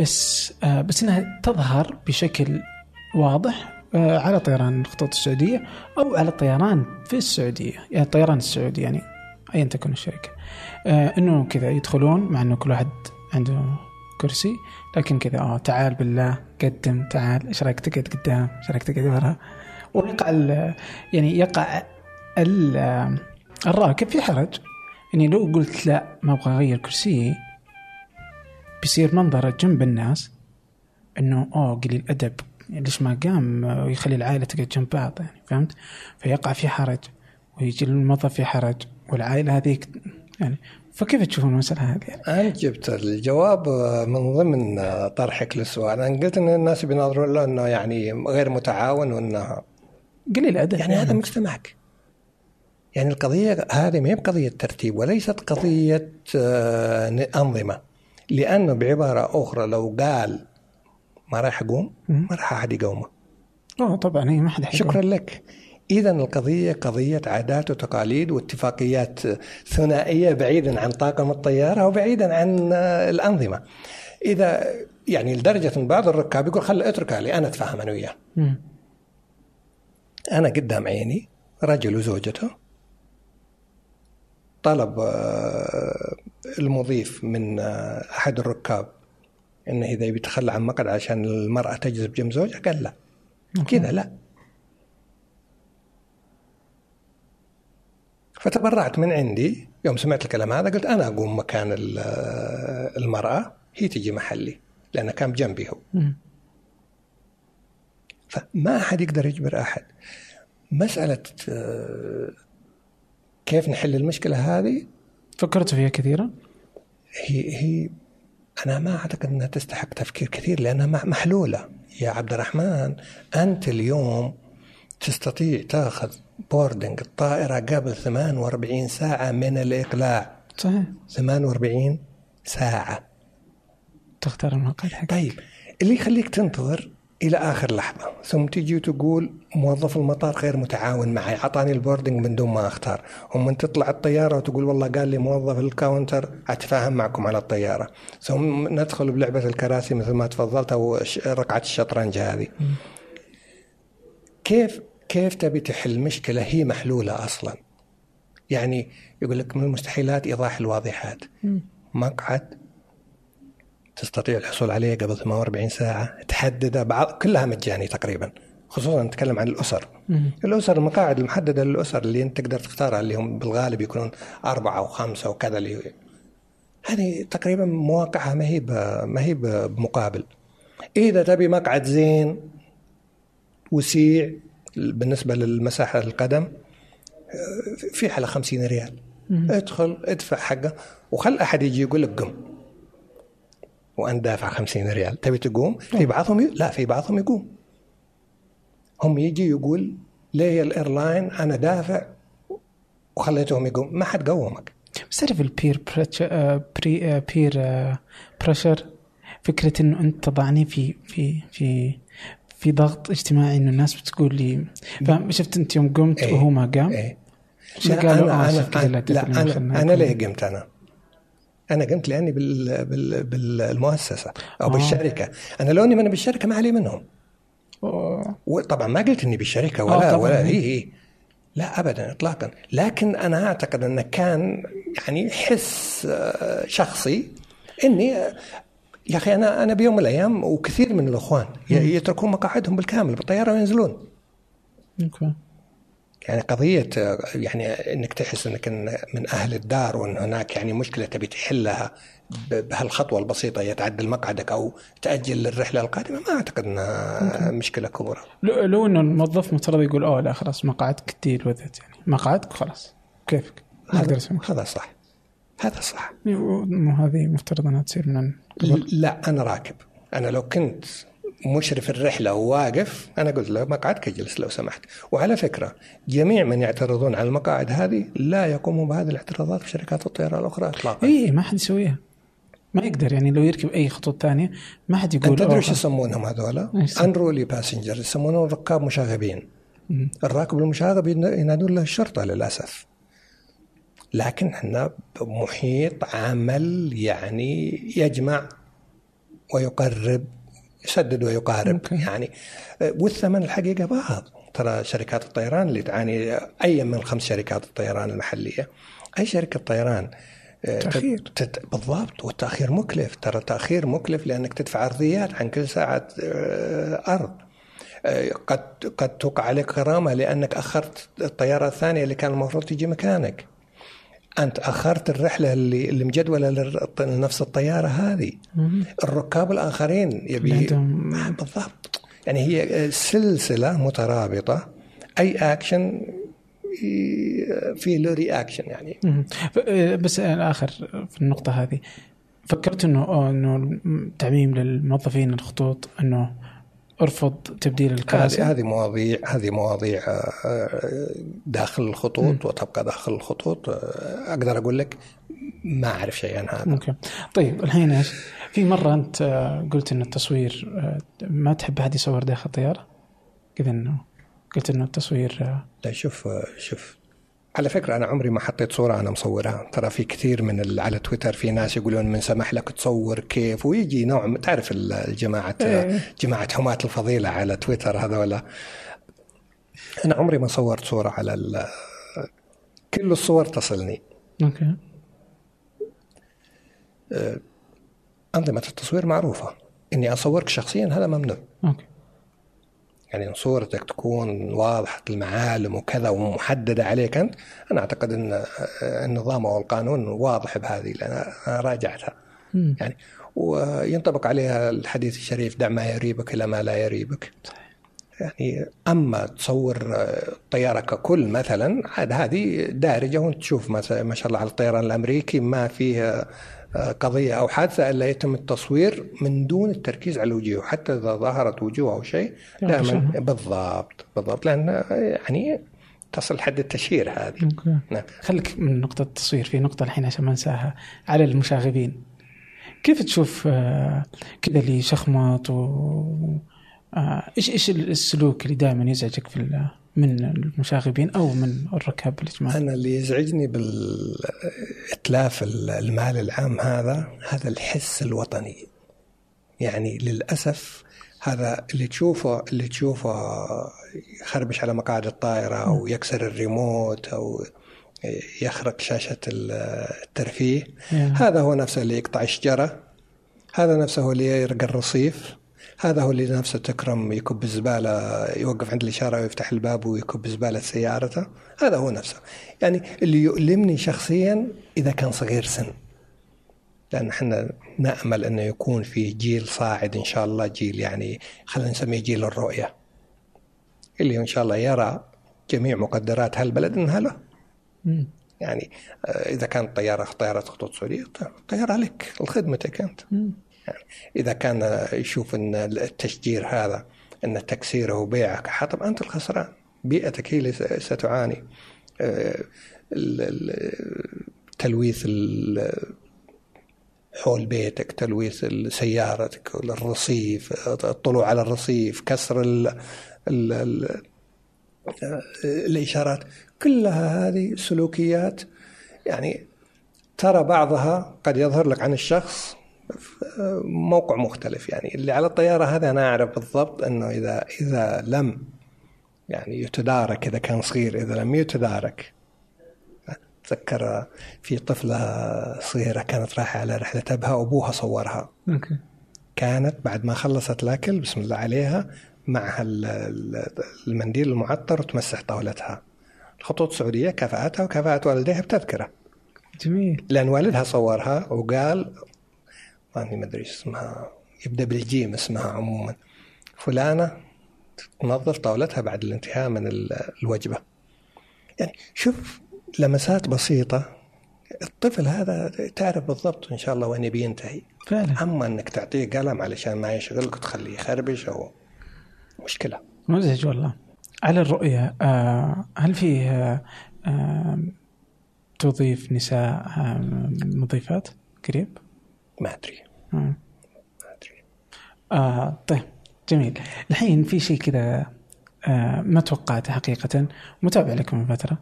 بس آه بس إنها تظهر بشكل واضح آه على طيران الخطوط السعودية أو على الطيران في السعودية. يعني الطيران السعودي يعني ايا تكن الشركة. إنه كذا يدخلون مع إنه كل واحد عنده كرسي. لكن كذا آه تعال بالله قدم تعال إيش رأيك تقعد قدام؟ إيش رأيك تقعد ورا؟ ويقع يعني يقع ال- الراكب في حرج. يعني لو قلت لا ما أبغى أغير كرسيي بيصير منظره جنب الناس إنه أوه قليل ادب ليش ما قام ويخلي العائلة تقعد جنب بعض؟ يعني فهمت؟ فيقع في حرج ويجي الموظف في حرج والعائلة هذيك يعني فكيف تشوفون المسألة هذه؟ يعني؟ أنت جبت الجواب من ضمن طرحك للسؤال أنا قلت إن الناس بينظرون له إنه يعني غير متعاون وإنه قليل أدب يعني هذا مجتمعك يعني القضية هذه ما هي بقضية ترتيب وليست قضية آه، أنظمة لأنه بعبارة أخرى لو قال ما راح أقوم مم. ما راح أحد يقومه اوه طبعا هي ما حد. شكرا لك إذا القضية قضية عادات وتقاليد واتفاقيات ثنائية بعيدا عن طاقم الطيارة وبعيدا عن آه، الأنظمة إذا يعني لدرجة بعض الركاب يقول خل اتركها لي أنا أتفاهم أنا وياه. أنا قدام عيني رجل وزوجته طلب آه، المضيف من آه، أحد الركاب إنه إذا بيتخلى عن مقعد عشان المرأة تجلس بجنب زوجها قال لا. كذا لا فتبرعت من عندي يوم سمعت الكلام هذا قلت أنا أقوم مكان ال- المرأة هي تجي محلي لأنه كان بجنبي هو. فما أحد يقدر يجبر أحد مسألة آه، كيف نحل المشكلة هذه فكرت فيها كثيرا؟ هي هي أنا ما أعتقد أنها تستحق تفكير كثير لأنها مح- محلولة يا عبد الرحمن أنت اليوم تستطيع تاخذ بوردنج الطائرة قبل 48 ساعة من الإقلاع. صحيح. 48 ساعة. تختار المقعد حقك طيب اللي يخليك تنتظر إلى آخر لحظة ثم تجي وتقول موظف المطار غير متعاون معي أعطاني ال boarding من دون ما أختار. ثم تطلع الطيارة وتقول والله قال لي موظف ال counter أتفاهم معكم على الطيارة. ثم ندخل بلعبة الكراسي مثل ما تفضلت أو ش- رقعة الشطرنج هذه. كيف كيف تبي تحل مشكلة هي محلولة أصلا؟ يعني يقول لك من المستحيلات إيضاح الواضحات. مقعد تستطيع الحصول عليه قبل 48 ساعة. تحدده بعض كلها مجاني تقريبا خصوصا نتكلم عن الأسر. مم. الأسر المقاعد المحددة للأسر اللي أنت تقدر تختارها اللي هم بالغالب يكونون أربعة أو خمسة وكذا اللي هذه تقريبا مواقعها ما هي ما هي بمقابل. إذا تبي مقعد زين وسيع بالنسبة للمساحة القدم في على 50 ريال. مم. ادخل ادفع حقه وخل أحد يجي يقول لك قم. وانت دافع 50 ريال. تبي تقوم؟ في بعضهم ي... لا في بعضهم يقوم. هم يجي يقول ليه ال airline أنا دافع وخليتهم يقوم. ما حد قومك. بس تعرف ال peer pre peer pressure فكرة إنه أنت تضعني في في في في ضغط اجتماعي إنه الناس بتقول لي شفت أنت يوم قمت إيه. وهو ما قام إيه لا قالوا أنا آه أنا, كذا لا لا أنا, نكون- ليه قمت أنا؟ أنا قمت لأني بال بال بالمؤسسة أو آه. بالشركة أنا لو إني ما أنا بالشركة ما علي منهم أوه. وطبعا ما قلت إني بالشركة آه ولا طبعاً. ولا هي هي لا ابدا اطلاقا لكن أنا أعتقد إنه كان يعني حس آه، شخصي إني آه، يا أخي أنا أنا بيوم من الأيام وكثير من الإخوان يتركون مقاعدهم بالكامل بالطيارة وينزلون. أوكي. يعني قضية يعني إنك تحس إنك من أهل الدار وإن هناك يعني مشكلة تبي تحلها بهالخطوة البسيطة هي تعدل مقعدك أو تأجل الرحلة القادمة ما أعتقد إنها مشكلة كبرى. لو, لو إنه الموظف مفترض يقول أوه لا خلاص مقعدك ديل وذت يعني. مقعدك خلاص. كيفك؟ هذا صح. هذا صح. مو هذه مفترض أنها تصير من قبل لا أنا راكب. أنا لو كنت مشرف الرحلة وواقف أنا قلت له مقعدك اجلس لو سمحت. وعلى فكرة جميع من يعترضون على المقاعد هذه لا يقوموا بهذه الاعتراضات في شركات الطيران الأخرى اطلاقا. إي ما حد يسويها. ما يقدر يعني لو يركب أي خطوط ثانية ما حد يقول أنت تدري إيش يسمونهم هذولا؟ unruly passenger يسمونهم ركاب مشاغبين. الراكب المشاغب ين- ينادون له الشرطة للأسف. لكن إحنا بمحيط عمل يعني يجمع ويقرب يسدد ويقارب. أوكي. يعني آه، والثمن الحقيقة بعض ترى شركات الطيران اللي تعاني أي من خمس شركات الطيران المحلية أي شركة طيران آه، تأخير. تت... بالضبط. والتأخير مكلف. ترى التأخير مكلف لأنك تدفع ارضيات عن كل ساعة آه، أرض. آه، قد قد توقع عليك غرامة لأنك أخرت الطيارة الثانية اللي كان المفروض تجي مكانك. أنت أخرت الرحلة اللي اللي مجدولة لنفس الطيارة هذه. مم. الركاب الآخرين يبي بالضبط. يعني هي سلسلة مترابطة. أي اكشن في له reaction يعني. مم. آه، بس الآخر في النقطة هذه. فكرت انه إنه تعميم للموظفين الخطوط إنه ارفض تبديل الكراسي؟ هذه مواضيع هذه مواضيع آه، داخل الخطوط وتبقى داخل الخطوط. آه، أقدر أقول لك ما أعرف شيء عن هذا. ممكن. طيب الحين إيش؟ في مرة أنت آه، قلت إن التصوير ما تحب احد يصور داخل الطيارة؟ كذا انه قلت إنه التصوير لا شوف شوف على فكرة أنا عمري ما حطيت صورة أنا مصورها. ترى في كثير من ال- على تويتر في ناس يقولون من سمح لك تصور كيف ويجي نوع تعرف ال- الجماعة إيه. جماعة حماة الفضيلة على تويتر هذولا. أنا عمري ما صورت صورة على ال- كل الصور تصلني. okay. أنظمة التصوير معروفة. إني أصورك شخصيا هذا ممنوع. okay. يعني صورتك تكون واضحة المعالم وكذا ومحددة عليك أنت أنا أعتقد أن النظام أو القانون واضح بهذه لأن أنا راجعتها مم. يعني وينطبق عليها الحديث الشريف دع ما يريبك إلى ما لا يريبك يعني أما تصور الطيارة ككل مثلا عاد هذه دارجة وأنت تشوف مثلا ما شاء الله على الطيران الأمريكي ما فيه قضية أو حادثة إلا يتم التصوير من دون التركيز على الوجوه حتى إذا ظهرت وجوه أو شيء دائما. بالضبط بالضبط لأن يعني تصل حد التشهير هذه. نعم. خليك من نقطة التصوير في نقطة الحين عشان ما انساها على المشاغبين. كيف تشوف آه، كذا اللي يشخمط و آه، إيش إيش السلوك اللي دائما يزعجك في من المشاغبين أو من الركاب الاجمالي؟ أنا اللي يزعجني بالإتلاف المال العام هذا هذا الحس الوطني. يعني للأسف هذا اللي تشوفه اللي تشوفه يخربش على مقاعد الطائرة أو يكسر الريموت أو يخرق شاشة الترفيه. يا. هذا هو نفسه اللي يقطع الشجرة. هذا نفسه اللي يرقى الرصيف. هذا هو اللي نفسه تكرم يكب الزبالة يوقف عند الإشارة ويفتح الباب ويكب زبالة سيارته. هذا هو نفسه. يعني اللي يؤلمني شخصيا إذا كان صغير سن. لأن إحنا نأمل أنه يكون في جيل صاعد إن شاء الله جيل يعني خلينا نسميه جيل الرؤية. اللي إن شاء الله يرى جميع مقدرات هالبلد إنها له. يعني آه، إذا كانت طيارة طيارة خطوط سورية طيارة لك لخدمتك مم. إذا كان يشوف أن التشجير هذا أن تكسيره وبيعك حطب أنت الخسران. بيئتك هي اللي ستعاني. آه، تلويث حول بيتك تلويث سيارتك الرصيف الطلوع على الرصيف كسر ال ال ال الإشارات. كلها هذه سلوكيات يعني ترى بعضها قد يظهر لك عن الشخص موقع مختلف يعني. اللي على الطيارة هذا أنا أعرف بالضبط أنه إذا إذا لم يعني يتدارك إذا كان صغير إذا لم يتدارك. أتذكر في طفلة صغيرة كانت رايحة على رحلة أبها وأبوها صورها. أوكي. كانت بعد ما خلصت الأكل بسم الله عليها معها ال- ال- المنديل المعطر وتمسح طاولتها. الخطوط السعوديه كافاتها وكافات والديها بتذكرة. جميل. لأن والدها صورها وقال ما أدري اسمها يبدأ بالجيم اسمها عموما. فلانة تنظف طاولتها بعد الانتهاء من ال- الوجبة. يعني شوف لمسات بسيطة. الطفل هذا تعرف بالضبط إن شاء الله وين يبي ينتهي. فعلا. أما إنك تعطيه قلم علشان ما يشغلك وتخليه يخربش أو مشكلة. مزعج والله. على الرؤية آه هل فيه آه آه توظيف نساء مضيفات؟ قريب؟ ما أدري. ما أدري. آه طيب جميل. الحين في شيء كذا آه ما توقعته حقيقة. متابع لكم من فترة.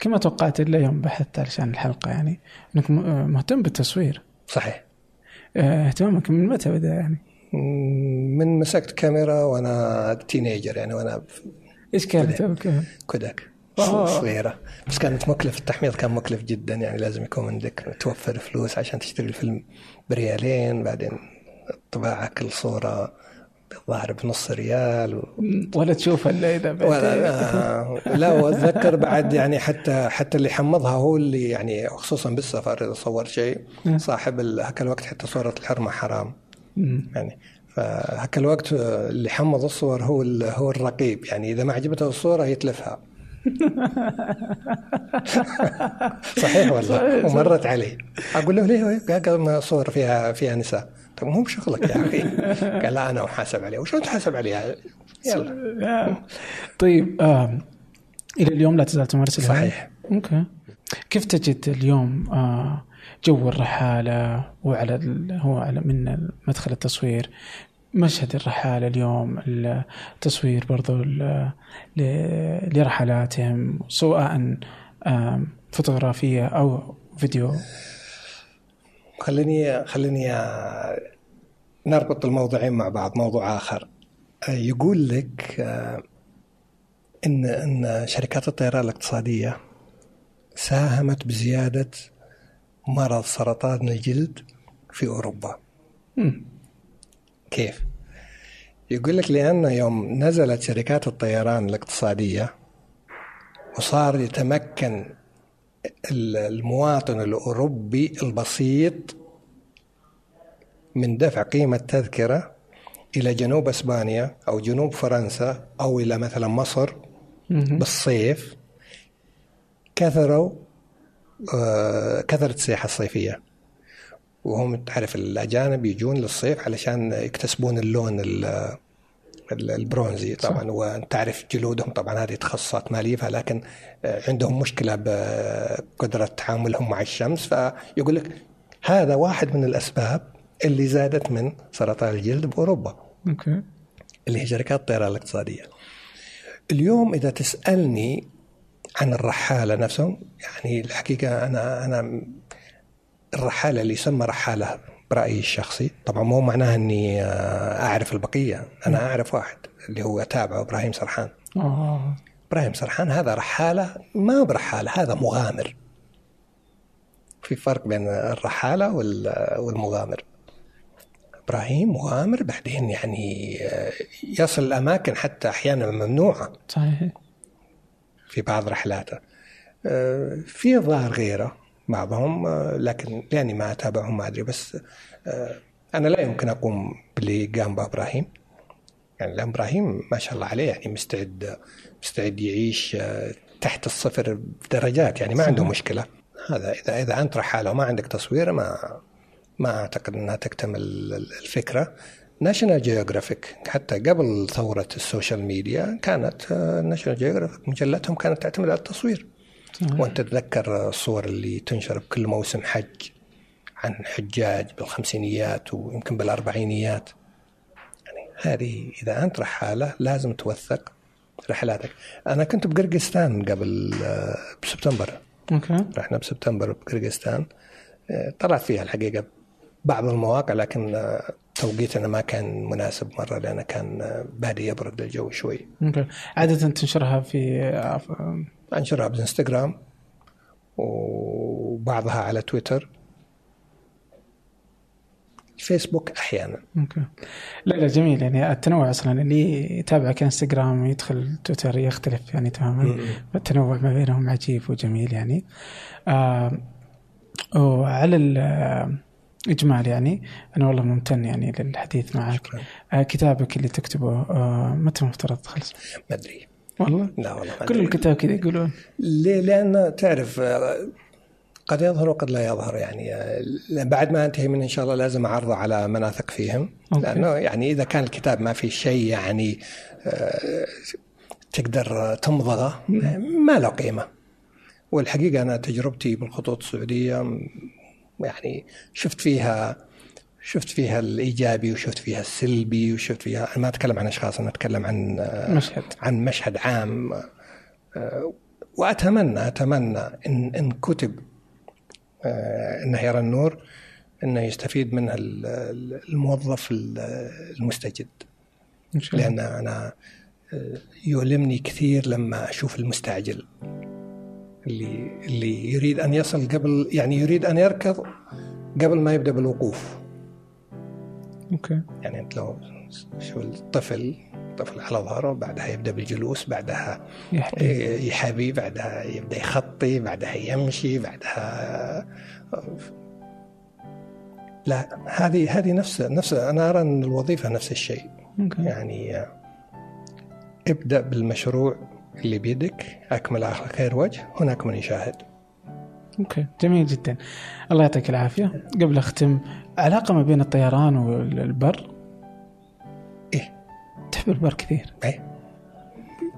كما توقعت إلا يوم بحثت علشان الحلقة يعني أنك آه، مهتم بالتصوير. صحيح. آه اهتمامك من متى بدأ يعني؟ من مسكت كاميرا وأنا تينيجر يعني وأنا في إيش كانت. كوداك آه. صغيرة. بس كانت مكلف التحميظ كان مكلف جدا يعني لازم يكون عندك توفر فلوس عشان تشتري الفيلم بريالين بعدين الطباعة كل صورة الظاهر بنص ريال و... ولا تشوف إذا بعد- ولا لا وأتذكر بعد يعني حتى حتى اللي حمضها هو اللي يعني خصوصا بالسفر إذا صور شيء صاحب هاك الوقت حتى صورة الحرمة حرام. يعني فهاك الوقت اللي حمض الصور هو ال- هو الرقيب يعني إذا ما عجبته الصورة يتلفها. صحيح والله. ومرت علي. أقول له ليه؟ قال صور فيها فيها نساء. طيب مو بشغلك يا أخي. قال لا أنا محاسب عليها. وشلون تحاسب عليها؟ يلا. طيب آه. إلى اليوم لا تزال تمارس؟ صحيح. أوكي. كيف تجد اليوم آه جو الرحالة وعلى هو على من مدخل التصوير؟ مشهد الرحاله اليوم التصوير برضو لرحلاتهم سواء فوتوغرافية أو فيديو. خليني خليني آه، نربط الموضوعين مع بعض موضوع آخر. آه، يقول لك آه، إن إن شركات الطيران الاقتصادية ساهمت بزيادة مرض سرطان الجلد في أوروبا. مم. كيف؟ يقول لك لأن يوم نزلت شركات الطيران الاقتصادية وصار يتمكن ال- المواطن الأوروبي البسيط من دفع قيمة تذكرة إلى جنوب أسبانيا أو جنوب فرنسا أو إلى مثلا مصر. بالصيف كثروا آه، كثرت السياحة الصيفية وهم تعرف الأجانب يجون للصيف علشان يكتسبون اللون ال- ال- البرونزي. طبعا وانت تعرف جلودهم طبعا هذه تخصصات ماليه لكن عندهم مشكلة بقدرة تعاملهم مع الشمس. فيقول لك هذا واحد من الأسباب اللي زادت من سرطان الجلد بأوروبا أوكي. اللي هي شركات الطيران الاقتصادية. اليوم إذا تسألني عن الرحالة نفسهم يعني الحقيقة أنا أنا الرحالة اللي يسمى رحالة برأيي الشخصي. طبعا مو معناها إني أعرف البقية. أنا أعرف واحد اللي هو أتابعه إبراهيم سرحان. آه. إبراهيم سرحان هذا رحالة ما برحالة هذا مغامر. في فرق بين الرحالة وال- والمغامر. إبراهيم مغامر بعدين يعني يصل الأماكن حتى أحيانا ممنوعة. صحيح. في بعض رحلاته. آه، في الظاهر غيره. بعضهم آه، لكن يعني ما أتابعهم ما أدري بس آه، أنا لا يمكن أقوم باللي قام به إبراهيم يعني لأن إبراهيم ما شاء الله عليه يعني مستعد مستعد يعيش آه، تحت الصفر بدرجات يعني ما عنده. مشكلة هذا إذا إذا أنت رحاله وما عندك تصوير ما ما أعتقد إنها تكتمل الفكرة National Geographic حتى قبل ثورة ال social media كانت National Geographic مجلتهم كانت تعتمد على التصوير. وأنت تتذكر الصور اللي تنشر بكل موسم حج عن حجاج بالخمسينيات ويمكن بالأربعينيات. يعني هذه إذا أنت رحاله لازم توثق رحلاتك. أنا كنت بقرقستان قبل آه، بسبتمبر. okay. رحنا بسبتمبر بقرقستان. آه، طلعت فيها الحقيقة بعض المواقع لكن آه، توقيتنا ما كان مناسب مرة لأن كان بادي يبرد الجو شوي. okay. عادة تنشرها في انشرها بالانستغرام وبعضها على تويتر. فيسبوك أحيانا. أوكي. لا لا جميل. يعني التنوع أصلا اللي يتابعك إنستغرام يدخل تويتر يختلف يعني تماما. التنوع ما بينهم عجيب وجميل يعني. آه وعلى الاجمال يعني أنا والله ممتن يعني للحديث معك. آه كتابك اللي تكتبه آه متى مفترض؟ تخلص؟ ما أدري. والله لا والله كل. الكتاب كذا يقولون ليه؟ لأن تعرف آه، قد يظهر وقد لا يظهر يعني آه، بعد ما أنتهي منه إن شاء الله لازم اعرضه على من اثق فيهم أوكي. لأنه يعني إذا كان الكتاب ما في شيء يعني آه، تقدر تمضغه ما له قيمة والحقيقة أنا تجربتي بالخطوط السعودية يعني شفت فيها شفت فيها الإيجابي وشفت فيها السلبي وشفت فيها أنا ما أتكلم عن أشخاص أنا أتكلم عن آه، مشهد. عن مشهد عام. آه، وأتمنى أتمنى إن إن كتب آه، إنه يرى النور إنه يستفيد منها ال- ال- الموظف ال- المستجد. إن شاء الله. لأن أنا يؤلمني كثير لما أشوف المستعجل. اللي اللي يريد أن يصل قبل يعني يريد أن يركض قبل ما يبدأ بالوقوف. أوكي. يعني أنت لو شو الطفل طفل على ظهره بعدها يبدأ بالجلوس بعدها يحكي يحبي بعدها يبدأ يخطي بعدها يمشي بعدها لا هذه هذه نفس نفس أنا أرى أن الوظيفة نفس الشيء. okay. يعني ابدأ بالمشروع اللي بيدك أكمل على خير وجه هناك من يشاهد. أوكي. جميل جدا. الله يعطيك العافية. قبل أختم علاقة ما بين الطيران والبر؟ إيه. تحب البر كثير. إيه.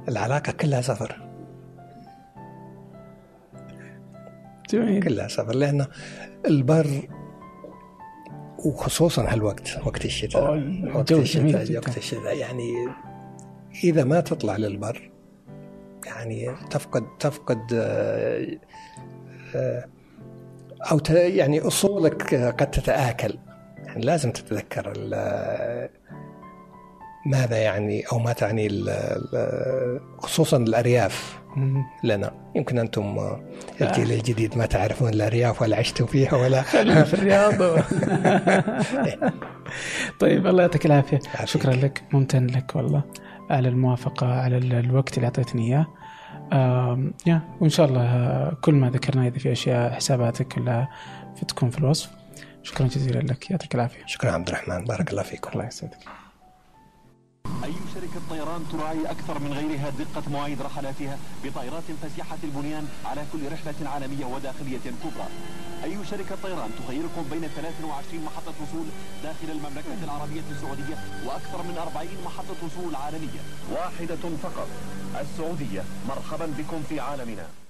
العلاقة كلها سفر. جميل. كلها سفر لأن البر وخصوصا هالوقت وقت الشتاء. وقت الشتاء. وقت الشتاء. يعني إذا ما تطلع للبر يعني تفقد تفقد آه، أو ت- يعني أصولك قد تتآكل يعني لازم تتذكر ماذا يعني أو ما تعني ال- ال- خصوصا الأرياف. لنا يمكن أنتم آه، الجيل الجديد ما تعرفون الأرياف ولا عشتوا فيها ولا في الرياض. طيب الله يعطيك العافية. شكرا لك ممتن لك والله على الموافقة على ال- الوقت اللي أعطيتني إياه يا وإن شاء الله آه، كل ما ذكرناه اذا في أشياء حساباتك كلها تكون في الوصف. شكرا جزيلا لك. يعطيك العافية. شكرا عبد الرحمن. بارك الله فيكم الله يسعدك. أي شركة طيران تراعي أكثر من غيرها دقة مواعيد رحلاتها بطائرات فسيحة البنيان على كل رحلة عالمية وداخلية كبرى؟ أي شركة طيران تخيركم بين 23 محطة وصول داخل المملكة العربية السعودية وأكثر من 40 محطة وصول عالمية؟ واحدة فقط السعودية. مرحبا بكم في عالمنا.